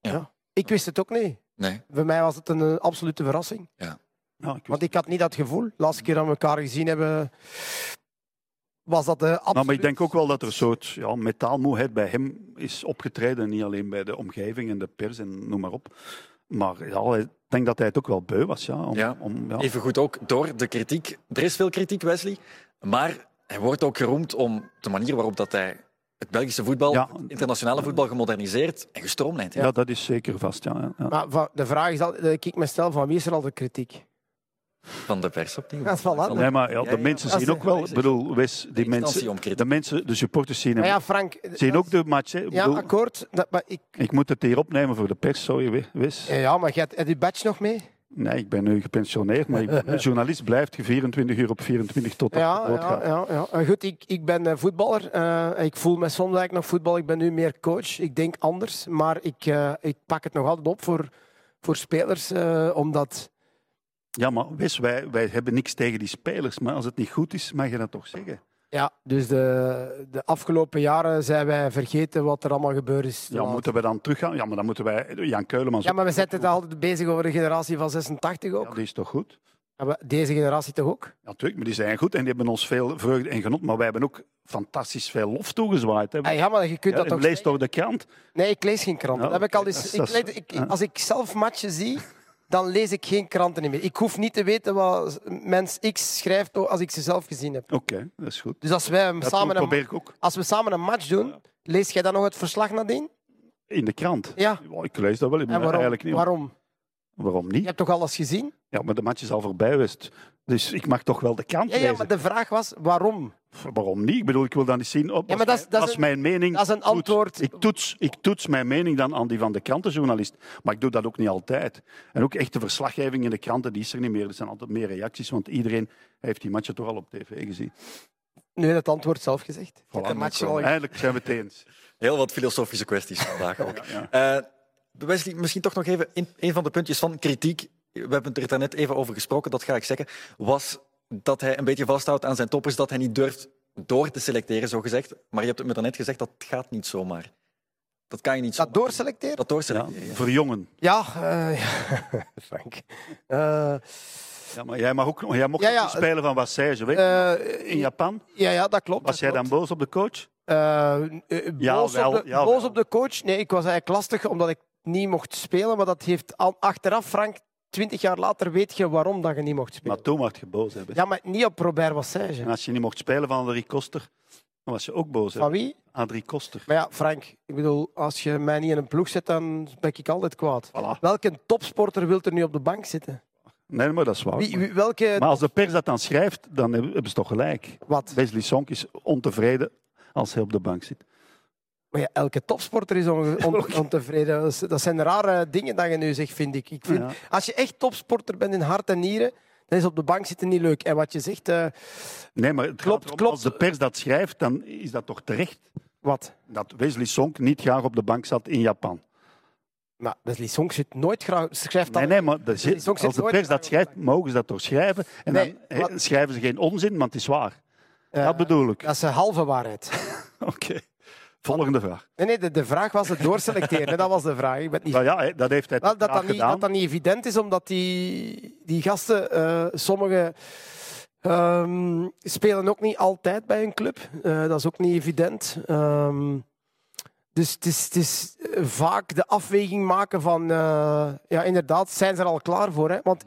Ja. Ik wist het ook niet. Nee. Voor mij was het een eh, absolute verrassing. Ja, ik wist Want ik had niet dat gevoel. De laatste keer dat we elkaar gezien hebben, was dat de absoluut... Nou, maar ik denk ook wel dat er een soort ja, metaalmoeheid bij hem is opgetreden. Niet alleen bij de omgeving en de pers en noem maar op. Maar ja, ik denk dat hij het ook wel beu was. Ja, om, Ja. om, ja. Even goed ook door de kritiek. Er is veel kritiek, Wesley. Maar hij wordt ook geroemd om de manier waarop dat hij het Belgische voetbal, Ja. het internationale voetbal gemoderniseerd en gestroomlijnd heeft. ja, dat is zeker vast. Ja, ja. Maar de vraag is altijd, dat ik me stel, van wie is er altijd kritiek? Van de pers opnieuw. Dat is wel anders. Nee, maar ja, Ja, de ja, mensen zien ook wel. Ik bedoel, Wes, die instantie mensen, om kritiek. de mensen, de supporters zien, hem, Maar ja, Frank... zien ook de match. hè. Ik, Ja, bedoel, akkoord. Dat, maar ik, ik moet het hier opnemen voor de pers, sorry, Wes. ja, maar jij hebt heb je badge nog mee? Nee, ik ben nu gepensioneerd, maar ik, journalist blijft 24 uur op 24 tot op Ja, dood ja, gaat. ja, ja. Eh, Goed, ik, ik ben eh, voetballer. Eh, ik voel me soms eigenlijk nog voetbal. Ik ben nu meer coach. Ik denk anders. Maar ik, eh, ik pak het nog altijd op voor, voor spelers. omdat... Ja, maar Wes, wij, wij hebben niks tegen die spelers. Maar als het niet goed is, mag je dat toch zeggen? Ja, dus de, de afgelopen jaren zijn wij vergeten wat er allemaal gebeurd is. Ja, moeten we dan teruggaan? Ja, maar dan moeten wij Jan Keulemans... Ja, maar we zijn het altijd bezig over de generatie van 86 ook. Ja, die is toch goed? Ja, Deze generatie toch ook? Ja, natuurlijk, maar die zijn goed en die hebben ons veel vreugde en genot. Maar wij hebben ook fantastisch veel lof toegezwaaid. Hè. Ah, ja, maar je kunt Ja, dat toch lees zeggen? toch de krant? Nee, ik lees geen kranten. Ja, dat heb ik al eens, dat is- ik dat is- lees- ik- ja. als ik zelf matchen zie, dan lees ik geen kranten meer. Ik hoef niet te weten wat mens X schrijft als ik ze zelf gezien heb. Oké, dat is goed. Dus als, wij Dat samen probeer een, ik ook als we samen een match doen, lees jij dan nog het verslag nadien? in de krant. Ja. Ik lees dat wel, maar En waarom? eigenlijk niet. waarom? Waarom Je niet? hebt toch alles gezien? Ja, maar de match is al voorbij geweest. Dus ik mag toch wel de krant Ja, ja, maar de vraag was waarom? Waarom niet? Ik bedoel, ik wil dan eens zien... Op, Ja, als maar dat is- mijn- dat is als een- mijn mening dat is een toets. antwoord. Ik toets, ik toets mijn mening dan aan die van de krantenjournalist. Maar ik doe dat ook niet altijd. En ook echte verslaggeving in de kranten, die is er niet meer. Er zijn altijd meer reacties, want iedereen heeft die matchen toch al op tv gezien. Nu heeft het antwoord zelf gezegd. Je hebt de Voilà, match al Eigenlijk zijn we het eens. Heel wat filosofische kwesties vandaag ook. Ja. Eh, Wesley, misschien toch nog even een, een van de puntjes van kritiek. We hebben het er net even over gesproken, dat ga ik zeggen. Was dat hij een beetje vasthoudt aan zijn toppers, dat hij niet durft door te selecteren, zo gezegd. Maar je hebt het me daarnet gezegd, dat gaat niet zomaar. Dat kan je niet Dat zomaar. doorselecteren? Dat doorselecteren. ja. verjongen. Ja, eh, ja. Frank. Eh, Ja, maar jij, mag ook, jij mocht Ja, spelen van Wassage, weet je? eh, In Japan. ja, ja, dat klopt. Was dat jij dan boos op de coach? Eh, eh, Ja, boos, wel, op de, ja, boos op de coach? Nee, ik was eigenlijk lastig omdat ik niet mocht spelen. Maar dat heeft al, achteraf, Frank, twintig jaar later weet je waarom dat je niet mocht spelen. Maar toen werd je boos. Hè, Ja, maar niet op Robert Wassage. En als je niet mocht spelen van Adrie Koster, dan was je ook boos. Hè? Van wie? Adrie Koster. Maar ja, Frank, ik bedoel, als je mij niet in een ploeg zet, dan ben ik altijd kwaad. Voilà. Welke topsporter wil er nu op de bank zitten? Nee, maar dat is waar. Wie, wie- welke... Maar als de pers dat dan schrijft, dan hebben hebben ze toch gelijk. Wat? Wesley Sonk is ontevreden als hij op de bank zit. Maar ja, elke topsporter is on- on- ontevreden. Dat is- Dat zijn rare dingen dat je nu zegt, vind ik. ik vind, Ja. Als je echt topsporter bent in hart en nieren, dan is op de bank zitten niet leuk. En wat je zegt, eh, Nee, maar Klopt, gaat erom, klopt. als de pers dat schrijft, dan is dat toch terecht. wat? Dat Wesley Sonk niet graag op de bank zat in Japan. Maar Wesley Song zit nooit graag... Schrijft Nee, nee, maar zit- zit als de pers dat schrijft, mogen ze dat toch schrijven. En Nee, dan wat- schrijven ze geen onzin, want het is waar. eh, dat bedoel ik. Dat is een halve waarheid. Oké. Volgende vraag. Nee, nee de, de vraag was het doorselecteren. dat was de vraag. Ik ben niet Nou ja, dat heeft hij dat, dat, niet, dat dat niet evident is, omdat die, die gasten, eh sommige ehm, spelen ook niet altijd bij een club. Eh, dat is ook niet evident. Ehm, dus het is, het is eh, vaak de afweging maken van, ja, inderdaad, zijn ze er al klaar voor? Hè? Want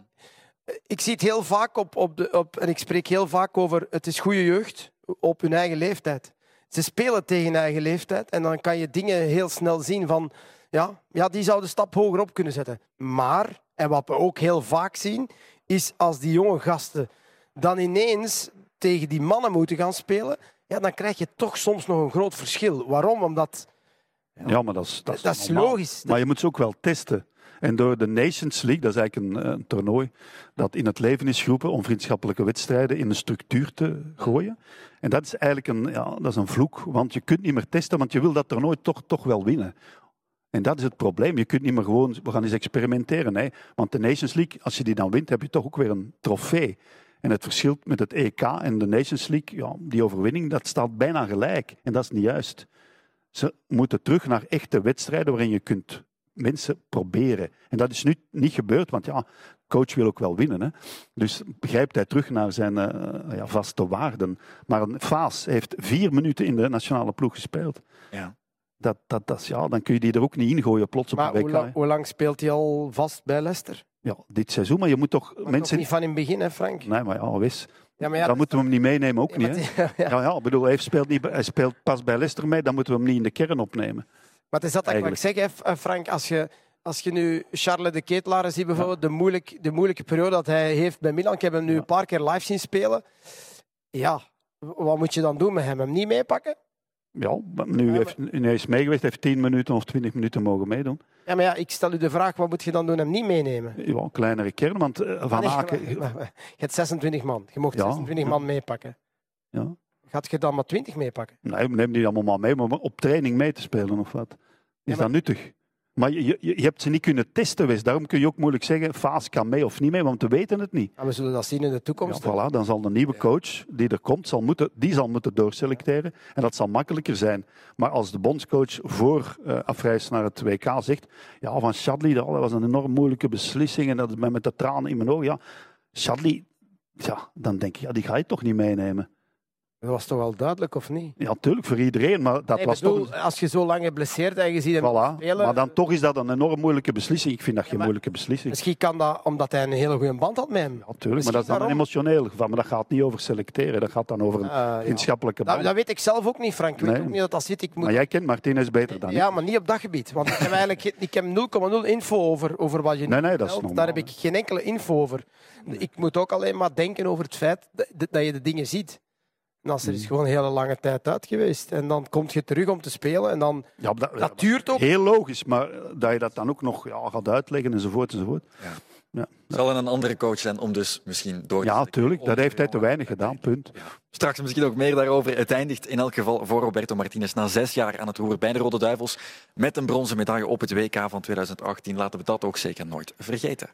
ik zie het heel vaak op, op, de, op, en ik spreek heel vaak over, het is goede jeugd op hun eigen leeftijd. Ze spelen tegen eigen leeftijd en dan kan je dingen heel snel zien van, ja, ja, die zou de stap hoger op kunnen zetten. Maar, en wat we ook heel vaak zien, is als die jonge gasten dan ineens tegen die mannen moeten gaan spelen, ja, dan krijg je toch soms nog een groot verschil. Waarom? Omdat Ja, maar dat is, dat is, dat is normaal. logisch. Maar je moet ze ook wel testen. En door de Nations League, dat is eigenlijk een, eh, een toernooi dat in het leven is geroepen om vriendschappelijke wedstrijden in een structuur te gooien. En dat is eigenlijk een, ja, dat is een vloek, want je kunt niet meer testen, want je wil dat toernooi toch, toch wel winnen. En dat is het probleem. Je kunt niet meer gewoon, we gaan eens experimenteren. Hè. Want de Nations League, als je die dan wint, heb je toch ook weer een trofee. En het verschil met het EK en de Nations League, ja, die overwinning, dat staat bijna gelijk. En dat is niet juist. Ze moeten terug naar echte wedstrijden waarin je kunt mensen proberen. En dat is nu niet gebeurd, want ja, coach wil ook wel winnen. Hè. Dus grijpt hij terug naar zijn eh, ja, vaste waarden. Maar een Faas heeft vier minuten in de nationale ploeg gespeeld. Ja. Dat, dat, dat, is- ja, dan kun je die er ook niet ingooien plots op Maar de hoe WK. lang, hoe lang speelt hij al vast bij Leicester? Ja, dit seizoen, maar je moet toch Maar mensen... toch niet van in het begin, hè, Frank? Nee, maar ja, wis. Ja, maar ja, dan moeten we hem niet meenemen, ook ja, niet. Hè? ja, Ja, bedoel, hij speelt, niet, hij speelt pas bij Leicester mee, dan moeten we hem niet in de kern opnemen. Maar het is dat dat ik zeg, hè, Frank. Als je, als je nu Charles de Ketelaar ziet, bijvoorbeeld, de, moeilijk, de moeilijke periode dat hij heeft bij Milan. Ik heb hem nu een paar keer live zien spelen. Ja, wat moet je dan doen met hem? Hem niet meepakken? Ja, nu, heeft, nu hij is meegeweest, heeft 10 minuten of 20 minuten mogen meedoen. Ja, maar ja, ik stel u de vraag, wat moet je dan doen? Hem niet meenemen? Ja, een kleinere kern, want eh, Van Aken... Je hebt 26 man. Je mocht Ja. 26 man meepakken. Ja. Gaat je dan maar 20 meepakken? Nee, neem die allemaal maar mee, maar op training mee te spelen of wat. Is Ja, maar- dat nuttig? Maar je, je, je hebt ze niet kunnen testen, Wes. Daarom kun je ook moeilijk zeggen, Faas kan mee of niet mee, want we weten het niet. Ja, we zullen dat zien in de Ja, toekomst. voilà, dan zal de nieuwe coach die er komt, zal moeten, die zal moeten doorselecteren. En dat zal makkelijker zijn. Maar als de bondscoach voor eh afreis naar het WK zegt, ja, van Shadley, dat was een enorm moeilijke beslissing en dat is met de tranen in mijn ogen. Ja, Shadley, ja, dan denk je, ja, die ga je toch niet meenemen. Dat was toch wel duidelijk, of niet? Ja, natuurlijk voor iedereen, maar dat Nee, was bedoel, toch... Als je zo lang geblesseerd en je ziet hem Voilà. spelen... Maar dan toch is dat een enorm moeilijke beslissing. Ik vind dat geen moeilijke beslissing. Misschien kan dat omdat hij een hele goede band had met hem. Ja, tuurlijk, maar dat is dan een emotioneel geval. Maar dat gaat niet over selecteren, dat gaat dan over een Eh, ja. vriendschappelijke Dat, band. dat weet ik zelf ook niet, Frank. Ik weet ook niet dat dat zit. Ik moet... Maar jij kent Martinez beter dan ja, ik. maar niet op dat gebied. Want ik heb eigenlijk geen- ik heb 0,0 info over, over wat je Nee, nee, dat is normaal, Daar heb ik geen enkele info over. Ik moet ook alleen maar denken over het feit dat je de dingen ziet. Nasser Mm. is gewoon een hele lange tijd uit geweest. En dan kom je terug om te spelen. En dan, Ja, dat, dat duurt ook. Heel logisch, maar dat je dat dan ook nog ja, gaat uitleggen enzovoort enzovoort. Ja, Zal er een andere coach zijn om dus misschien door te ja tuurlijk, dat heeft hij te weinig gedaan, punt. Straks misschien ook meer daarover. Het eindigt in elk geval voor Roberto Martinez na zes jaar aan het roer bij de Rode Duivels met een bronzen medaille op het WK van 2018. Laten we dat ook zeker nooit vergeten.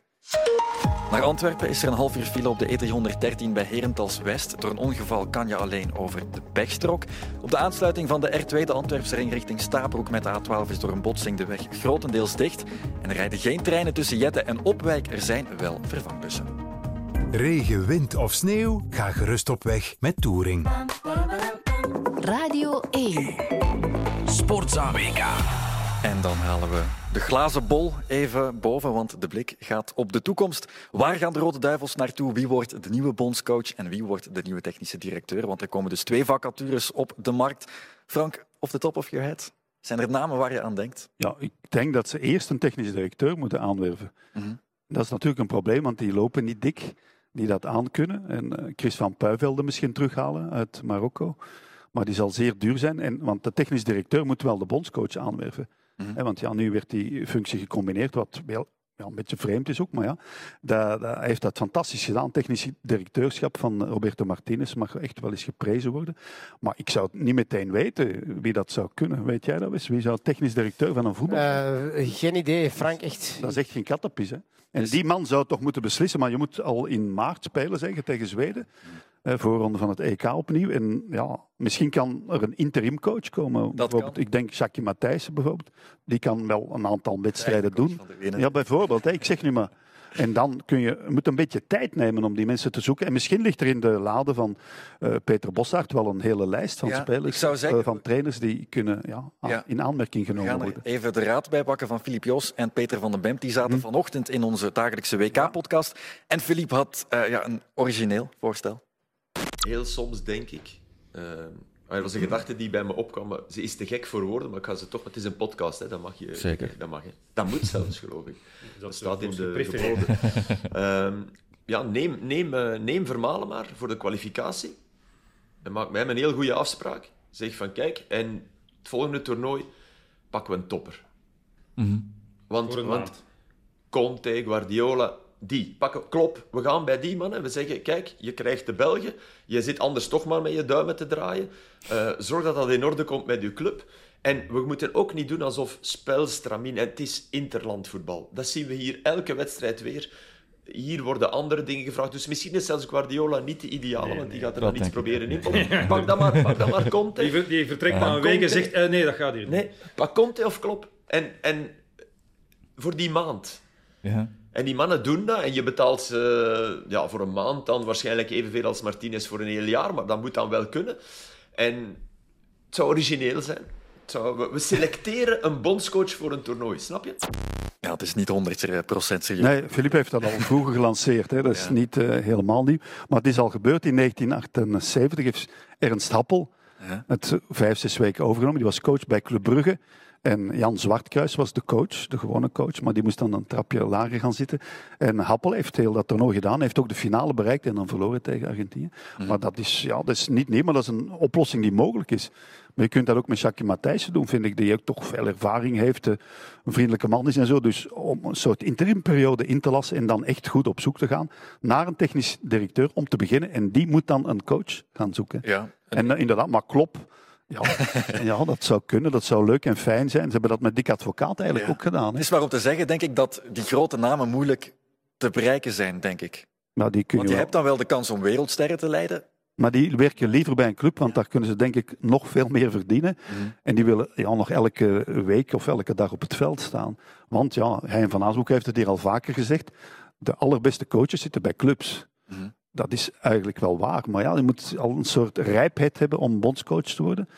Naar Antwerpen is er een half uur file op de E313 bij Herentals West. Door een ongeval kan je alleen over de pechstrook. Op de aansluiting van de R2, de Antwerpse ring richting Stabroek met de A12, is door een botsing de weg grotendeels dicht. En er rijden geen treinen tussen Jette en Opwijk. Er zijn wel vervangbussen. Regen, wind of sneeuw? Ga gerust op weg met Touring. Radio 1. Sportza WK. En dan halen we de glazen bol even boven, want de blik gaat op de toekomst. Waar gaan de Rode Duivels naartoe? Wie wordt de nieuwe bondscoach en wie wordt de nieuwe technische directeur? Want er komen dus twee vacatures op de markt. Frank, off the top of your head, zijn er namen waar je aan denkt? Ja, ik denk dat ze eerst een technisch directeur moeten aanwerven. Mhm. Dat is natuurlijk een probleem, want die lopen niet dik die dat aankunnen. En eh, Chris van Puivelde misschien terughalen uit Marokko. Maar die zal zeer duur zijn, en, want de technisch directeur moet wel de bondscoach aanwerven. Hè, want ja, nu werd die functie gecombineerd, wat wel ja, een beetje vreemd is ook, maar ja, dat, dat, hij heeft dat fantastisch gedaan. Technisch directeurschap van Roberto Martinez mag echt wel eens geprezen worden. Maar ik zou het niet meteen weten wie dat zou kunnen. Weet jij dat eens? Wie zou technisch directeur van een voetbal zijn? Eh, geen idee, Frank, echt. Dat is echt geen kattenpis, hè? En die man zou toch moeten beslissen, maar je moet al in maart spelen zeggen tegen Zweden. Voorronde van het EK opnieuw. En ja, misschien kan er een interim coach komen. bijvoorbeeld, ik denk Jackie Matthijssen bijvoorbeeld. Die kan wel een aantal wedstrijden doen. Ja, bijvoorbeeld. Hè, ik zeg nu maar. En dan kun je, je moet een beetje tijd nemen om die mensen te zoeken. En misschien ligt er in de lade van eh, Peter Bossaert wel een hele lijst van Ja, spelers, zeggen- eh, van trainers die kunnen ja, Ja. in aanmerking We genomen gaan worden. even de raad bij pakken van Filip Joos en Peter van den Bemp. Die zaten vanochtend in onze dagelijkse WK-podcast. En Filip had eh, ja, een origineel voorstel. Heel soms denk ik. eh, er was een gedachte die bij me opkwam. Ze is te gek voor woorden, maar ik ga ze toch. Het is een podcast, hè, dat mag je. Zeker. Dat mag je. Dat moet zelfs, geloof ik. Dat, staat in de geboden. Ehm, ja, neem, neem, eh, neem Vermalen maar voor de kwalificatie. En maak hem een heel goede afspraak. Zeg van kijk, en het volgende toernooi pakken we een topper. Want, een want maand. Conte, Guardiola, die. Pakken, klop, we gaan bij die mannen. We zeggen, kijk, je krijgt de Belgen. Je zit anders toch maar met je duimen te draaien. Eh, zorg dat dat in orde komt met je club. En we moeten ook niet doen alsof spel stramien. En het is interlandvoetbal. Dat zien we hier elke wedstrijd weer. Hier worden andere dingen gevraagd. Dus misschien is zelfs Guardiola niet de ideale, want die gaat er dan iets proberen in. Pak dan maar, pak dan maar Conte. Die, ver- die vertrekt na een week en zegt: eh, nee, dat gaat hier niet. Nee, pak Conte of Klop. En, en voor die maand. Ja. En die mannen doen dat en je betaalt ze ja, voor een maand dan waarschijnlijk evenveel als Martinez voor een heel jaar, maar dat moet dan wel kunnen. En het zou origineel zijn. Zou, we, we selecteren een bondscoach voor een toernooi, snap je? Ja, het is niet 100 procent serieus. Nee, Filip heeft dat al vroeger gelanceerd. Hè. Dat is Ja. niet eh, helemaal nieuw. Maar het is al gebeurd in 1978. Heeft Ernst Happel Ja. het vijf, zes weken overgenomen. Die was coach bij Club Brugge. En Jan Zwartkruis was de coach, de gewone coach. Maar die moest dan een trapje lager gaan zitten. En Happel heeft heel dat toernooi gedaan. heeft ook de finale bereikt en dan verloren tegen Argentinië. Maar dat is, ja, dat is niet nieuw, maar dat is een oplossing die mogelijk is. Maar je kunt dat ook met Jackie Matthijssen doen, vind ik, die ook toch veel ervaring heeft, eh, een vriendelijke man is en zo. Dus om een soort interimperiode in te lassen en dan echt goed op zoek te gaan naar een technisch directeur om te beginnen. En die moet dan een coach gaan zoeken. Ja. En eh, inderdaad, maar klop. Ja, ja, dat zou kunnen, dat zou leuk en fijn zijn. Ze hebben dat met Dick Advocaat eigenlijk Ja. ook gedaan. Het is maar om te zeggen, denk ik, dat die grote namen moeilijk te bereiken zijn, denk ik. Maar die, kun Want je je wel- hebt dan wel de kans om wereldsterren te leiden. maar die werken liever bij een club, want daar kunnen ze denk ik nog veel meer verdienen. En die willen ja, nog elke week of elke dag op het veld staan. Want ja, Hein van Aasbroek heeft het hier al vaker gezegd. De allerbeste coaches zitten bij clubs. Mhm. Dat is eigenlijk wel waar. Maar ja, je moet al een soort rijpheid hebben om bondscoach te worden.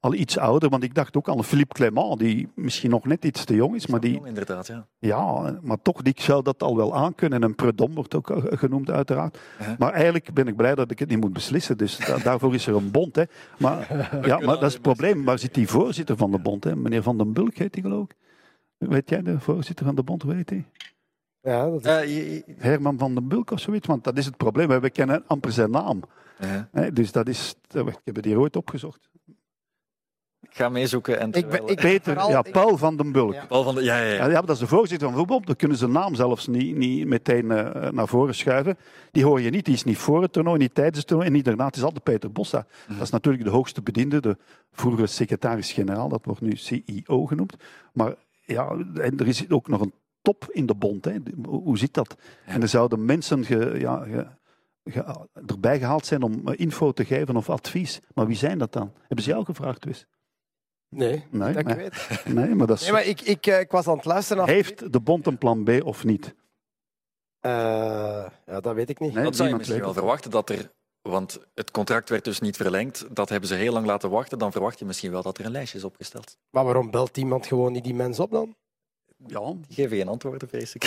Al iets ouder, want ik dacht ook aan Philippe Clement, die misschien nog net iets te jong is, maar die, inderdaad, ja. ja, maar toch, die zou dat al wel aankunnen. En een Predom wordt ook eh, genoemd, uiteraard. Ja. Maar eigenlijk ben ik blij dat ik het niet moet beslissen. Dus da- daarvoor is er een bond. Hè. Maar, ja, maar dat is het probleem. Waar zit die voorzitter van de bond? Hè? Meneer Van den Bulk heet hij, geloof ik. Weet jij de voorzitter van de bond, hoe heet hij? Ja, dat is... Eh, je- je- Herman van den Bulk of zoiets. Want dat is het probleem. We kennen amper zijn naam. Hè. Dus dat is... Ik heb het hier ooit opgezocht. Ik ga meezoeken. En Ik ben- terwijl- ik- Peter, vooral- ja, Paul van den Bulk. Ja. Paul van de, ja, ja, ja. Ja, dat is de voorzitter van voetbal. Dan kunnen ze naam zelfs niet, niet meteen eh, naar voren schuiven. Die hoor je niet. Die is niet voor het toernooi, niet tijdens het toernooi en niet daarna. Het is altijd Peter Bossa. Dat is natuurlijk de hoogste bediende, de vroegere secretaris-generaal. Dat wordt nu CEO genoemd. Maar ja, en er is ook nog een top in de bond. Hè. Hoe zit dat? En er zouden mensen ge, ja, ge- ge- erbij gehaald zijn om eh, info te geven of advies. Maar wie zijn dat dan? Hebben ze jou gevraagd, Wis? Nee, Nee, dat ik weet. Nee, maar dat is... Nee, maar ik, ik, eh, ik was aan het luisteren. Heeft de bond een plan B of niet? Eh, ja, dat weet ik niet. Nee, Dat zou je misschien weet wel verwachten dat er. Want het contract werd dus niet verlengd. Dat hebben ze heel lang laten wachten. Dan verwacht je misschien wel dat er een lijstje is opgesteld. Maar waarom belt iemand gewoon niet die mens op dan? Ja, Die geven geen antwoorden, vrees ik.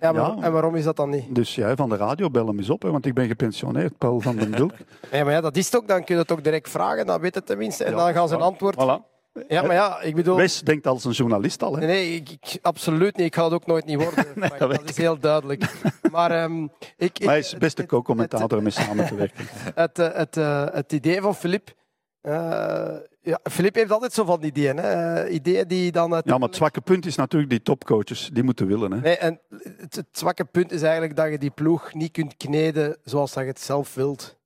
Ja, maar, Ja. En waarom is dat dan niet? dus jij van de radio, bel hem eens op, hè, want ik ben gepensioneerd, Paul van den Bulk. Ja, maar ja, dat is het ook. Dan kun je het ook direct vragen, dan weet het tenminste. En Ja, dan gaan ze een antwoord... Voilà. Ja, maar ja, ik bedoel... Wes denkt als een journalist al. Hè. Nee, ik, ik- absoluut niet. Ik ga het ook nooit niet worden. Dat is heel duidelijk. Maar ehm, ik, Maar hij is best het- een co-commentator om mee samen te werken. het, eh, het, eh, het idee van Filip Eh, ja, Filip heeft altijd zo van die ideeën. Hè? Eh, ideeën die dan... Ja, maar het zwakke punt is natuurlijk die topcoaches. Die moeten willen. Hè. Nee, en het, het zwakke punt is eigenlijk dat je die ploeg niet kunt kneden zoals dat je het zelf wilt.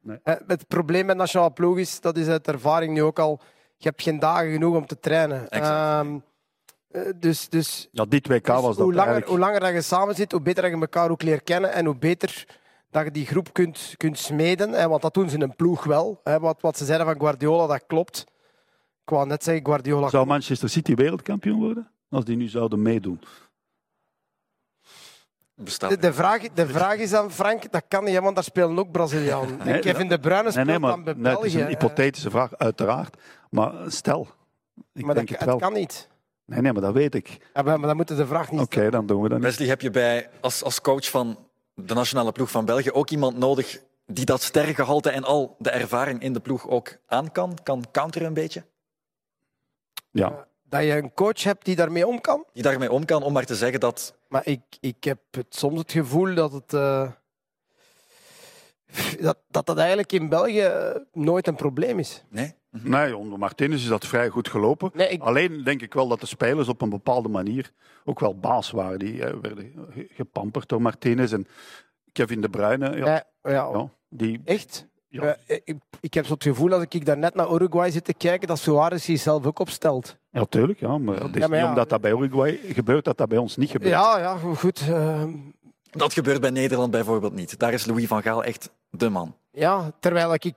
Nee. Eh, Het probleem met nationale ploeg is, dat is uit ervaring nu ook al, je hebt geen dagen genoeg om te trainen. Ehm, eh, dus, dus Ja, dit WK was dat hoe, langer, eigenlijk. hoe langer dat je samen zit, hoe beter dat je elkaar ook leert kennen en hoe beter dat je die groep kunt, kunt smeden. Hè, want dat doen ze in een ploeg wel. Hè, wat, wat ze zeiden van Guardiola, dat klopt. Ik wou net zeggen, Guardiola... Zou Manchester City wereldkampioen worden? Als die nu zouden meedoen. Bestaat De, de, vraag, de vraag is dan, Frank, dat kan niet, want daar spelen ook Brazilianen. Nee, Kevin De Bruyne Nee, speelt nee, maar dan bij nee, het is België. een hypothetische vraag, uiteraard. Maar stel, ik maar denk dat, het wel. kan niet. Nee, nee, maar dat weet ik. Ja, maar, maar dan moeten de vraag niet Oké, dan doen we dat niet. Wesley, heb je bij, als, als coach van de nationale ploeg van België ook iemand nodig die dat sterrengehalte en al de ervaring in de ploeg ook aan kan? Kan counteren een beetje? Ja. Dat je een coach hebt die daarmee om kan. Die daarmee om kan om maar te zeggen dat... Maar ik, ik heb het, soms het gevoel dat het... eh, dat, dat dat eigenlijk in België eh, nooit een probleem is. Nee? Nee, onder Martinez is dat vrij goed gelopen. Nee, ik- Alleen denk ik wel dat de spelers op een bepaalde manier ook wel baas waren. Die eh, werden ge- gepamperd door Martinez en Kevin De Bruyne. Ja, Ja, ja, ja, die, Echt? Ja. Ik, ik heb zo het gevoel dat ik daar net naar Uruguay zit te kijken, dat Suarez zichzelf ook opstelt. ja, tuurlijk. Ja, maar het is Ja, maar niet omdat dat bij Uruguay gebeurt, dat dat bij ons niet gebeurt. Ja, ja, goed. eh, Dat gebeurt bij Nederland bijvoorbeeld niet. Daar is Louis van Gaal echt de man. ja, terwijl ik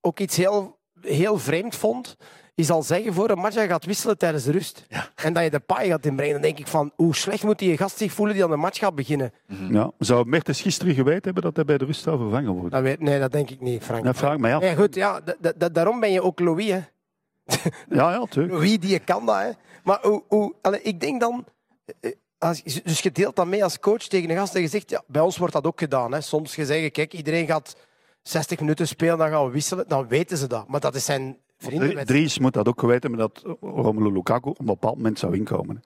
ook iets heel, heel vreemd vond, is al zeggen voor een match dat je gaat wisselen tijdens de rust. En dat je de paai gaat inbrengen. Dan denk ik van, hoe slecht moet die gast zich voelen die aan de match gaat beginnen? Ja. Zou Mertens gisteren geweten hebben dat hij bij de rust zou vervangen worden? Dat weet, nee, dat denk ik niet, Frank. Ja, vraag mij af. Nee, goed, ja, da- da- da- daarom ben je ook Louis, hè. Ja, ja, tuurlijk. Louis, die kan dat, hè. Maar hoe, ik denk dan... eh, Als, dus je deelt dat mee als coach tegen een gast en je zegt, ja, bij ons wordt dat ook gedaan. Hè. Soms je zeggen, kijk, iedereen gaat 60 minuten spelen, dan gaan we wisselen. Dan weten ze dat. Maar dat is zijn vrienden. Drie- Dries moet dat ook geweten hebben dat Romelu Lukaku op een bepaald moment zou inkomen.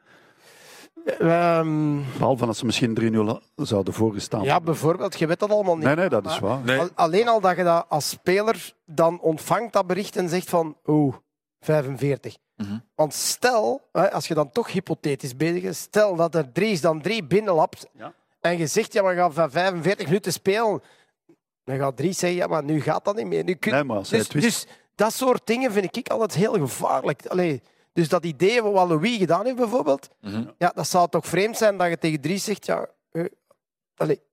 Ehm, Behalve als ze misschien 3-0 zouden voorgestaan. ja, bijvoorbeeld, je weet dat allemaal niet. Nee, nee, dat is Maar waar. al- Alleen al dat je dat als speler dan ontvangt, dat bericht, en zegt van, oeh, 45. Mhm. Want stel, hè, als je dan toch hypothetisch bezig is, stel dat er Dries dan drie binnenlapt Ja. en je zegt, ja, we gaan van 45 minuten spelen, dan gaat Dries zeggen, ja, maar nu gaat dat niet meer. Nu kun... Nee, maar als hij dus, dus dat soort dingen vind ik altijd heel gevaarlijk. Allee, dus dat idee wat Louis gedaan heeft bijvoorbeeld, Mhm. ja, dat zou toch vreemd zijn dat je tegen Dries zegt, ja, eh,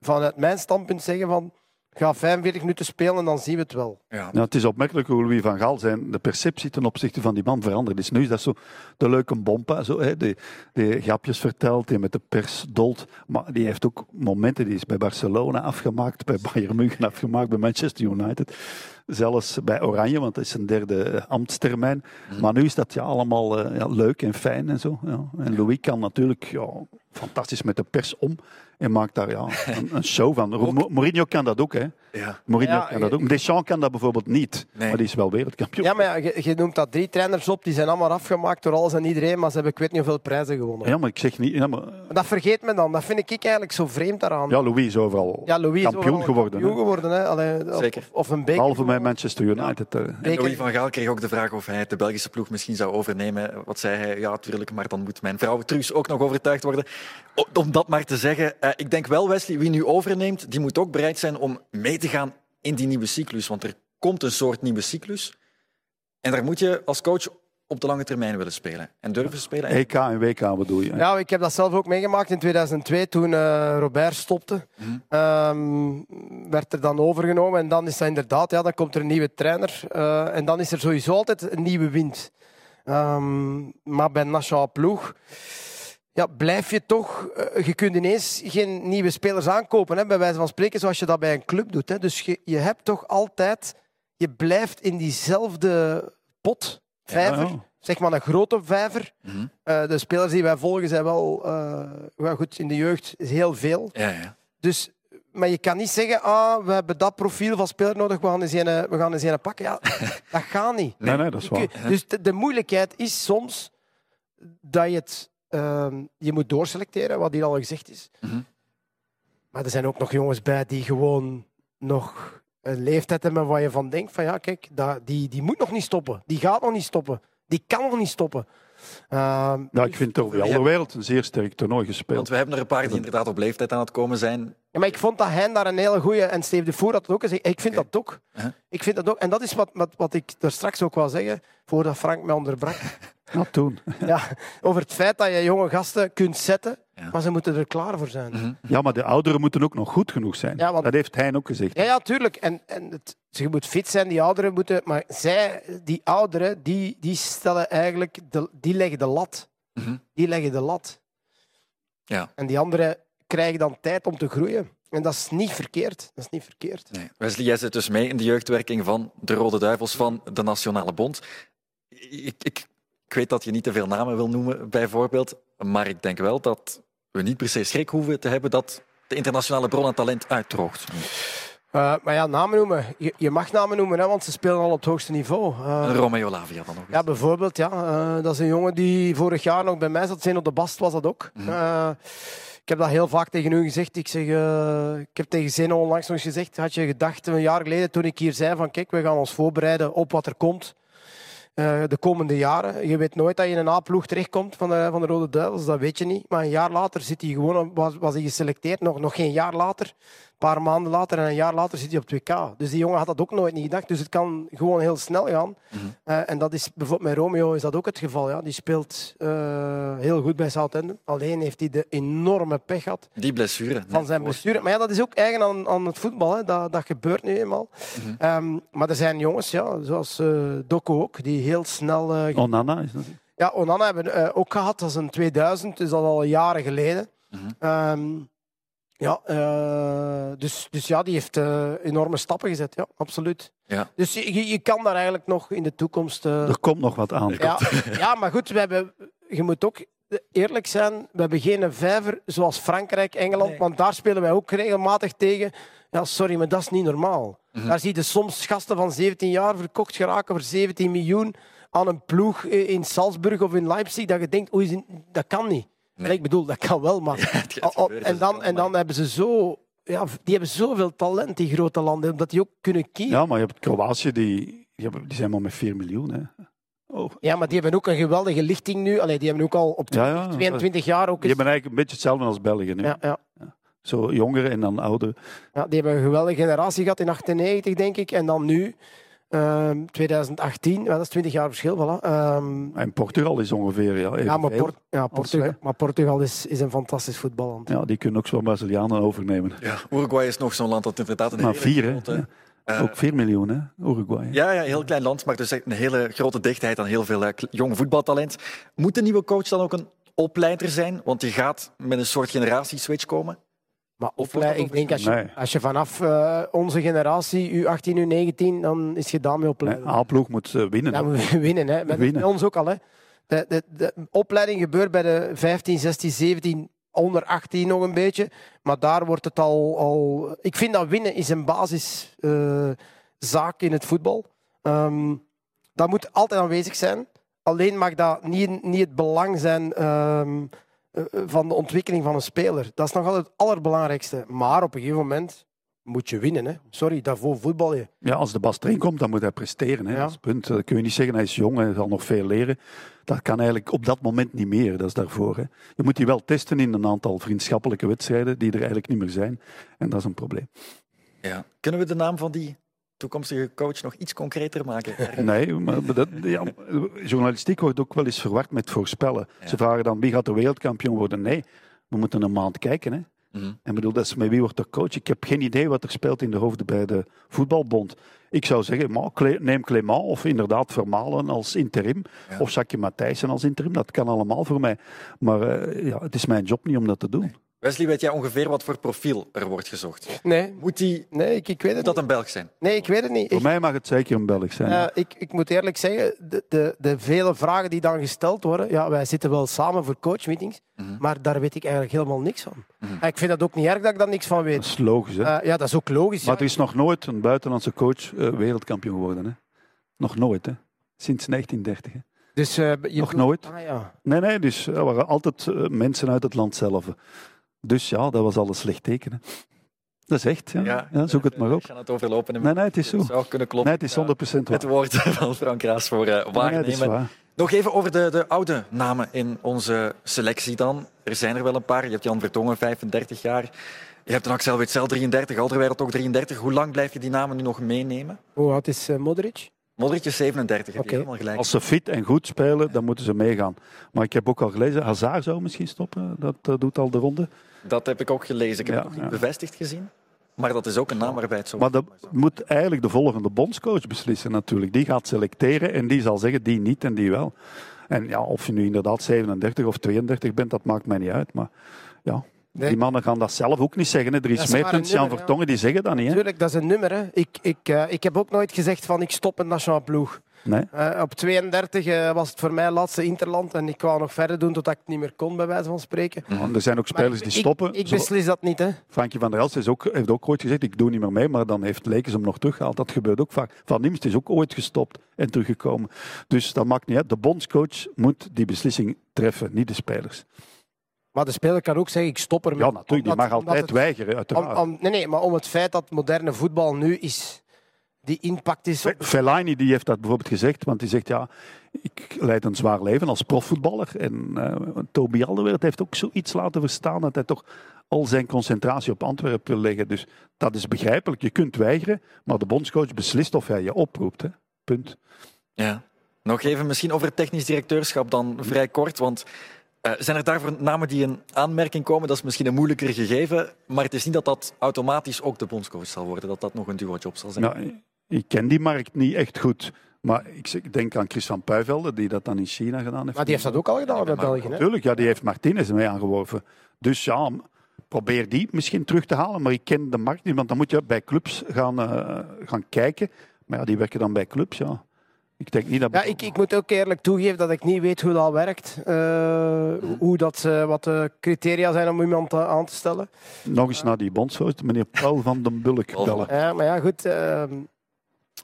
vanuit mijn standpunt zeggen van, ga 45 minuten spelen en dan zien we het wel. Ja. Ja, het is opmerkelijk hoe Louis van Gaal zijn de perceptie ten opzichte van die man veranderd is. Nu is dat zo de leuke bompa, zo, hè, die, die grapjes vertelt, die met de pers dolt. Maar die heeft ook momenten, die is bij Barcelona afgemaakt, bij Bayern München afgemaakt, bij Manchester United. Zelfs bij Oranje, want dat is zijn derde eh, ambtstermijn. Maar nu is dat ja, allemaal eh, ja, leuk en fijn en zo. Ja. En Louis kan natuurlijk ja, fantastisch met de pers om en maakt daar ja, een, een show van. Mo- Mourinho kan dat ook, hè. Ja. Mourinho Ja, kan dat ook. Deschamps kan dat bijvoorbeeld niet. Nee. Maar die is wel wereldkampioen. Ja, maar ja, je, je noemt dat drie trainers op, die zijn allemaal afgemaakt door alles en iedereen, maar ze hebben ik weet niet hoeveel prijzen gewonnen. Ja, maar ik zeg niet... Ja, maar, Dat vergeet men dan. Dat vind ik eigenlijk zo vreemd daaraan. ja Louis is overal Ja, Louis is kampioen overal geworden. Kampioen geworden hè. Allee, of- Zeker. Of, een beker. Behalve bij Manchester United. En Louis van Gaal kreeg ook de vraag of hij de Belgische ploeg misschien zou overnemen. Wat zei hij? Ja, tuurlijk, maar dan moet mijn vrouw Truus ook nog overtuigd worden. Om dat maar te zeggen, eh, ik denk wel, Wesley, wie nu overneemt, die moet ook bereid zijn om mee te gaan in die nieuwe cyclus. Want er komt een soort nieuwe cyclus. En daar moet je als coach op de lange termijn willen spelen. En durven spelen. En- EK en WK bedoel je. Ja, ik heb dat zelf ook meegemaakt in 2002 toen eh, Robert stopte. Ehm, werd er dan overgenomen en dan is dat inderdaad, ja, dan komt er een nieuwe trainer eh, en dan is er sowieso altijd een nieuwe wind. Ehm, maar bij een nationale ploeg ja, blijf je toch, eh, je kunt ineens geen nieuwe spelers aankopen, hè, bij wijze van spreken, zoals je dat bij een club doet. Hè. Dus je, je hebt toch altijd, je blijft in diezelfde pot, vijver, Ja, zeg maar een grote vijver. Mhm. Eh, de spelers die wij volgen zijn wel, eh, wel goed in de jeugd, is heel veel. Ja, ja. Dus, maar je kan niet zeggen, ah, we hebben dat profiel van speler nodig, we gaan eens een, we gaan eens een pakken. Ja, dat gaat niet. Nee, nee, dat is waar. Dus de, de moeilijkheid is soms dat je het ehm, je moet doorselecteren, wat hier al gezegd is. Mhm. Maar er zijn ook nog jongens bij die gewoon nog een leeftijd hebben waar je van denkt van ja, kijk, dat, die, die moet nog niet stoppen. Die gaat nog niet stoppen. Die kan nog niet stoppen. Ehm, Ja, ik vind het over de hele wereld een zeer sterk toernooi gespeeld. Want we hebben er een paar die inderdaad op leeftijd aan het komen zijn. Ja, maar ik vond dat hij daar een hele goede en Steve de Voer had het ook gezegd. Ik vind dat ook. Uh-huh. Ik vind dat ook. En dat is wat, wat, wat ik er straks ook wou zeggen, voordat Frank mij onderbrak. Nou, toen. ja, over het feit dat je jonge gasten kunt zetten, maar ze moeten er klaar voor zijn. Ja, maar de ouderen moeten ook nog goed genoeg zijn. Ja, want- Dat heeft hij ook gezegd. Ja, ja, tuurlijk. En, en het, je moet fit zijn, die ouderen moeten. Maar zij, die ouderen, die, die stellen eigenlijk. De, die leggen de lat. Die leggen de lat. Ja. En die anderen krijgen dan tijd om te groeien. En dat is niet verkeerd. Dat is niet verkeerd. Nee. Wesley, jij zit dus mee in de jeugdwerking van de Rode Duivels van de Nationale Bond. Ik, ik, ik weet dat je niet te veel namen wil noemen, bijvoorbeeld. Maar ik denk wel dat we niet per se schrik hoeven te hebben dat de internationale bron aan talent uitdroogt. Eh, maar ja, namen noemen. Je, je mag namen noemen, hè, want ze spelen al op het hoogste niveau. Eh, Romeo Lavia dan nog. Ja, bijvoorbeeld. Ja. Eh, dat is een jongen die vorig jaar nog bij mij zat. Zijn op de Bast was dat ook. Eh, ik heb dat heel vaak tegen u gezegd. Ik, zeg, ik heb tegen Zeno onlangs nog eens gezegd, had je gedacht een jaar geleden toen ik hier zei van kijk, we gaan ons voorbereiden op wat er komt eh, de komende jaren. Je weet nooit dat je in een A-ploeg terechtkomt van de, van de Rode Duivels, dat weet je niet. Maar een jaar later zit hij gewoon, was, was hij geselecteerd, nog, nog geen jaar later. Een paar maanden later en een jaar later zit hij op 2K. Dus die jongen had dat ook nooit niet gedacht. Dus het kan gewoon heel snel gaan. Eh, en dat is bijvoorbeeld met Romeo is dat ook het geval. Ja. Die speelt eh, heel goed bij Southampton. Alleen heeft hij de enorme pech gehad Die blessure. van zijn blessure. Maar ja, dat is ook eigen aan, aan het voetbal. Hè. Dat, dat gebeurt nu eenmaal. Ehm, maar er zijn jongens, ja, zoals eh Doku ook, die heel snel... eh, Onana is dat. ja, Onana hebben we eh, ook gehad. Dat is een 2000, dus dat is al jaren geleden. Ehm, ja, eh, dus, dus ja, die heeft eh, enorme stappen gezet. Ja, absoluut. Ja. Dus je, je- je kan daar eigenlijk nog in de toekomst... eh, Er komt nog wat aan. ja, ja, maar goed, we hebben, je moet ook eerlijk zijn. We hebben geen vijver zoals Frankrijk, Engeland, want daar spelen wij ook regelmatig tegen. Ja, sorry, maar dat is niet normaal. Daar zie je soms gasten van 17 jaar verkocht geraken voor 17 miljoen aan een ploeg in Salzburg of in Leipzig. Dat je denkt, oei, dat kan niet. Ik bedoel, dat kan wel, maar... en, dan, en dan hebben ze zo... Ja, die hebben zoveel talent, die grote landen, omdat die ook kunnen kiezen. Ja, maar je hebt Kroatië, die, die, hebben, die zijn maar met 4 miljoen. Hè. Oh. Ja, maar die hebben ook een geweldige lichting nu. Allee, die hebben ook al op Ja, ja. 22 jaar ook Die eens... hebben eigenlijk een beetje hetzelfde als België nu. Ja, ja. Zo jongeren en dan ouderen. Ja, die hebben een geweldige generatie gehad in 98, denk ik. En dan nu, ehm, 2018. Ja, dat is 20 jaar verschil. Voilà. Ehm, En Portugal is ongeveer ja, ja, maar, ja, Portugal, maar Portugal is, is een fantastisch voetballand. Ja, die kunnen ook zo'n Brazilianen overnemen. Ja, Uruguay is nog zo'n land dat inderdaad een Maar hele vier, hè? grote- Ja. Ook 4 miljoen, hè? Uruguay. Ja, ja, een heel klein land, maar dus echt een hele grote dichtheid aan heel veel eh, kle- jong voetbaltalent. Moet de nieuwe coach dan ook een opleider zijn? Want je gaat met een soort generatieswitch komen. Maar Of opleid- wordt dat ik denk als je, Nee. als je vanaf eh, onze generatie, U18, U19, dan is je daarmee Nee, opleiden. A-ploeg moet eh, winnen. Ja, we winnen. Hè. Met, Winnen. bij ons ook al. Hè. De, de, de opleiding gebeurt bij de 15, 16, 17, onder 18 nog een beetje. Maar daar wordt het al... al ik vind dat winnen is een basiszaak in het voetbal. Ehm, dat moet altijd aanwezig zijn. Alleen mag dat niet, niet het belang zijn ehm, eh, van de ontwikkeling van een speler. Dat is nog altijd het allerbelangrijkste. Maar op een gegeven moment moet je winnen. Hè. Sorry, daarvoor voetbal je. Ja, als de Bas erin komt, dan moet hij presteren. Hè. Ja. Dat is het punt. Dat kun je niet zeggen, hij is jong, hij zal nog veel leren. Dat kan eigenlijk op dat moment niet meer. Dat is daarvoor. Hè. Je moet die wel testen in een aantal vriendschappelijke wedstrijden die er eigenlijk niet meer zijn. En dat is een probleem. Ja. Kunnen we de naam van die toekomstige coach nog iets concreter maken? Nee, maar dat, ja, journalistiek wordt ook wel eens verward met voorspellen. Ze vragen dan wie gaat de wereldkampioen worden. Nee, we moeten een maand kijken. Hè. Mhm. En bedoel, dat is met wie wordt er coach? Ik heb geen idee wat er speelt in de hoofden bij de voetbalbond. Ik zou zeggen, neem Clément of inderdaad Vermalen als interim. Ja. Of Sakje Matthijssen als interim. Dat kan allemaal voor mij. Maar eh, ja, het is mijn job niet om dat te doen. Wesley, weet jij ongeveer wat voor profiel er wordt gezocht? Nee, Moet, die, nee ik, ik weet het moet dat een Belg zijn? Nee, ik weet het niet. Voor Ik- mij mag het zeker een Belg zijn. Eh, ik, ik moet eerlijk zeggen, de, de, de vele vragen die dan gesteld worden, ja, wij zitten wel samen voor coachmeetings, Mhm. maar daar weet ik eigenlijk helemaal niks van. En ik vind dat ook niet erg dat ik daar niks van dat weet. is logisch. Hè? Eh, ja, dat is ook logisch. maar ja. er is nog nooit een buitenlandse coach eh, wereldkampioen geworden. Hè? Nog nooit. Hè? Sinds 1930. Hè? Dus, eh, je Nog nooit. Ah, ja. Nee, nee, dus er waren altijd mensen uit het land zelf. Dus ja, dat was al een slecht teken. Hè. Dat is echt, ja. Ja. ja. zoek het maar op. Ik ga het overlopen. Nee, nee, het is zo. Het zou kunnen kloppen. Nee, het is 100% waar. Het woord van Frank Raas voor uh, Nee, waarnemen. waar. Nog even over de, de oude namen in onze selectie dan. Er zijn er wel een paar. Je hebt Jan Vertongen, 35 jaar. Je hebt een Axel Witsel, 33. Alderweireld ook 33. Hoe lang blijf je die namen nu nog meenemen? Hoe oud is uh, Modric? Modric is 37, heb Oké. je helemaal gelijk. Als ze fit en goed spelen, dan moeten ze meegaan. Maar ik heb ook al gelezen, Hazard zou misschien stoppen. Dat eh, doet al de ronde. Dat heb ik ook gelezen. Ik heb Ja, het nog niet ja. bevestigd gezien. Maar dat is ook een naam waarbij het zo Maar dat moet eigenlijk de volgende bondscoach beslissen natuurlijk. Die gaat selecteren en die zal zeggen die niet en die wel. En ja, of je nu inderdaad 37 of 32 bent, dat maakt mij niet uit. Maar ja, Nee. die mannen gaan dat zelf ook niet zeggen. hè. Er is Mertens, Jan. Vertongen, die zeggen dat niet. Hè? Tuurlijk, dat is een nummer. Hè. Ik, ik, eh, ik heb ook nooit gezegd van ik stop een nationale ploeg. Nee. Eh, op 32 eh, was het voor mij laatste Interland en ik wou nog verder doen totdat ik het niet meer kon, bij wijze van spreken. Er zijn ook spelers die stoppen. Ik beslis dat niet. Hè. Frankie van der Elst is ook, heeft ook ooit gezegd, ik doe niet meer mee, maar dan heeft Lekens hem nog teruggehaald. Dat gebeurt ook vaak. Van Nimst is ook ooit gestopt en teruggekomen. Dus dat maakt niet uit. De bondscoach moet die beslissing treffen, niet de spelers. Maar de speler kan ook zeggen ik stop ermee. Ja, natuurlijk, die mag altijd het- weigeren, Om, uiteraard. om- nee, nee, maar om het feit dat moderne voetbal nu is, die impact is... Op, Fellaini die heeft dat bijvoorbeeld gezegd, want die zegt ja, ik leid een zwaar leven als profvoetballer. En eh Toby Alderweireld heeft ook zoiets laten verstaan dat hij toch al zijn concentratie op Antwerpen wil leggen. Dus dat is begrijpelijk. Je kunt weigeren, maar de bondscoach beslist of hij je oproept. Hè. Punt. Ja. Nog even misschien over het technisch directeurschap dan vrij kort. Want eh, zijn er daarvoor namen die in aanmerking komen? Dat is misschien een moeilijker gegeven. Maar het is niet dat dat automatisch ook de bondscoach zal worden. Dat dat nog een duo-job zal zijn. Ja, ik ken die markt niet echt goed. Maar ik denk aan Chris van Puivelde, die dat dan in China gedaan heeft. maar die heeft dat ook al gedaan bij België. Hè? Natuurlijk, ja, die heeft Martinez mee aangeworven. Dus ja, probeer die misschien terug te halen. Maar ik ken de markt niet, want dan moet je bij clubs gaan, eh, gaan kijken. Maar ja, die werken dan bij clubs, ja. Ik denk niet dat... Ja, ik, ik moet ook eerlijk toegeven dat ik niet weet hoe dat werkt. Eh, hoe dat, eh, wat de criteria zijn om iemand aan te stellen. Nog eens naar die bondscoach, meneer Paul van den Bulk, bellen. Ja, maar ja, goed.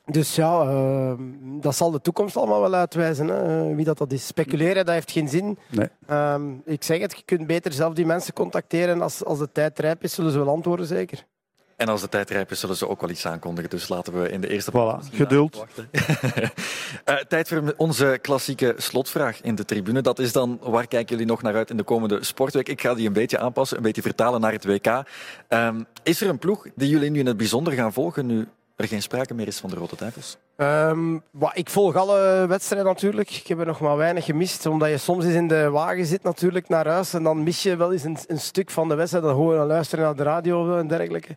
Dus ja, ehm, dat zal de toekomst allemaal wel uitwijzen. Hè. Eh, Wie dat, dat is. Speculeren, dat heeft geen zin. Nee. Ehm, ik zeg het, je kunt beter zelf die mensen contacteren. Als, als de tijd rijp is, zullen ze wel antwoorden, zeker. En als de tijd rijp is, zullen ze ook wel iets aankondigen. Dus laten we in de eerste Voilà, misschien geduld. wachten. Eh, tijd voor onze klassieke slotvraag in de tribune. Dat is dan, waar kijken jullie nog naar uit in de komende sportweek? Ik ga die een beetje aanpassen, een beetje vertalen naar het WK. Ehm, is er een ploeg die jullie nu in het bijzonder gaan volgen, nu er geen sprake meer is van de Rode Duivels? Ehm, ik volg alle wedstrijden natuurlijk. Ik heb er nog maar weinig gemist. Omdat je soms eens in de wagen zit natuurlijk naar huis. En dan mis je wel eens een, een stuk van de wedstrijd. Dan hoor je dan luisteren naar de radio en dergelijke.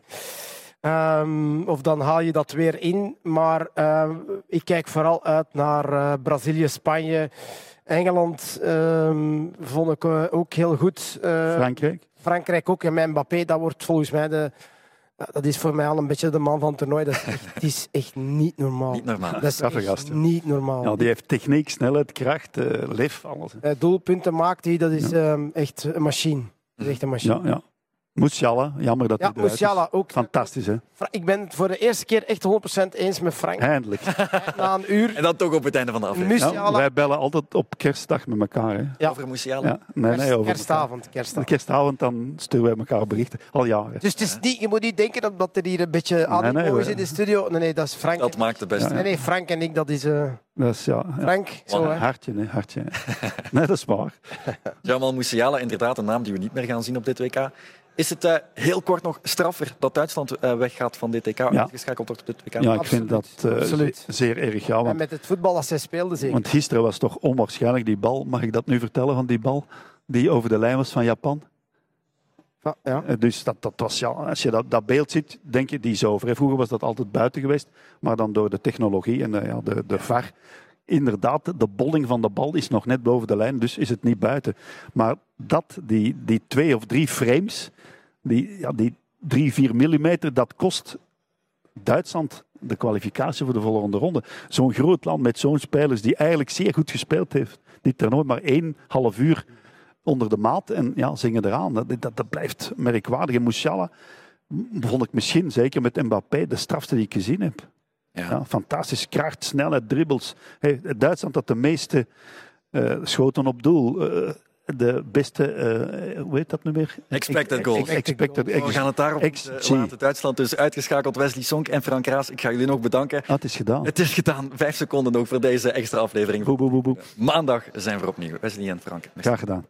Ehm, of dan haal je dat weer in. Maar ehm, ik kijk vooral uit naar eh, Brazilië, Spanje, Engeland. ehm, vond ik eh, ook heel goed. Eh, Frankrijk? Frankrijk ook. En met Mbappé, dat wordt volgens mij de... Dat is voor mij al een beetje de man van het toernooi. Dat is echt, het is echt niet normaal. Niet normaal. Dat is Straffe echt gast, hè. niet normaal. Ja, die heeft techniek, snelheid, kracht, eh lef, alles. hè. Eh, doelpunten maakt hij, dat is ehm, echt een machine. Dat is echt een machine. Ja, ja. Musiala, jammer dat Ja, hij eruit Musiala is. ook. Fantastisch, hè? Ik ben het voor de eerste keer echt 100% eens met Frank. Eindelijk. Na een uur. En dan toch op het einde van de aflevering. Ja, wij bellen altijd op kerstdag met elkaar. Hè? Ja. Over Musiala. Ja, nee, nee, over kerstavond, kerstavond. Kerstavond dan sturen wij elkaar berichten. Al jaren. Dus het is niet, je moet niet denken omdat er hier een beetje Nee, nee, is in de studio. Nee, nee, dat is Frank. Dat maakt het beste. Nee, nee, Frank en ik, dat is... eh, Dat is, ja, ja. Frank, zo hè. Hartje, hè, hartje. nee, dat is waar. Jamal Musiala, inderdaad een naam die we niet meer gaan zien op dit WK. Is het eh, heel kort nog straffer dat Duitsland eh, weggaat van dit WK, uitgeschakeld wordt op dit WK? Ja, ik vind dat eh, Absoluut. zeer erg. Ja, En met het voetbal dat zij speelden zeker. want gisteren was toch onwaarschijnlijk die bal. Mag ik dat nu vertellen van die bal? Die over de lijn was van Japan. Ja, ja. Dus dat, dat was, ja, als je dat, dat beeld ziet, denk je die is over. Vroeger was dat altijd buiten geweest, maar dan door de technologie en de, ja, de, de VAR. Inderdaad, de bolling van de bal is nog net boven de lijn, dus is het niet buiten. Maar dat, die, die twee of drie frames, die, ja, die drie, vier millimeter, dat kost Duitsland de kwalificatie voor de volgende ronde. Zo'n groot land met zo'n spelers die eigenlijk zeer goed gespeeld heeft. Dit toernooi maar één half uur onder de maat en ja, zingen eraan. Dat, dat, dat blijft merkwaardig. En Musiala vond ik misschien, zeker met Mbappé, de strafste die ik gezien heb. Ja. Fantastisch. Kracht, snelheid, dribbles. Hey, Duitsland had de meeste eh, schoten op doel. Eh, de beste, eh, hoe heet dat nu weer? Expected goals. Expected, We gaan het daarop uh, laten. Duitsland dus uitgeschakeld. Wesley Sonk en Frank Raas, ik ga jullie nog bedanken. Ah, het is gedaan. Het is gedaan. Vijf seconden nog voor deze extra aflevering. Boe, boe, boe, boe. Maandag zijn we opnieuw. Wesley en Frank. Graag gedaan.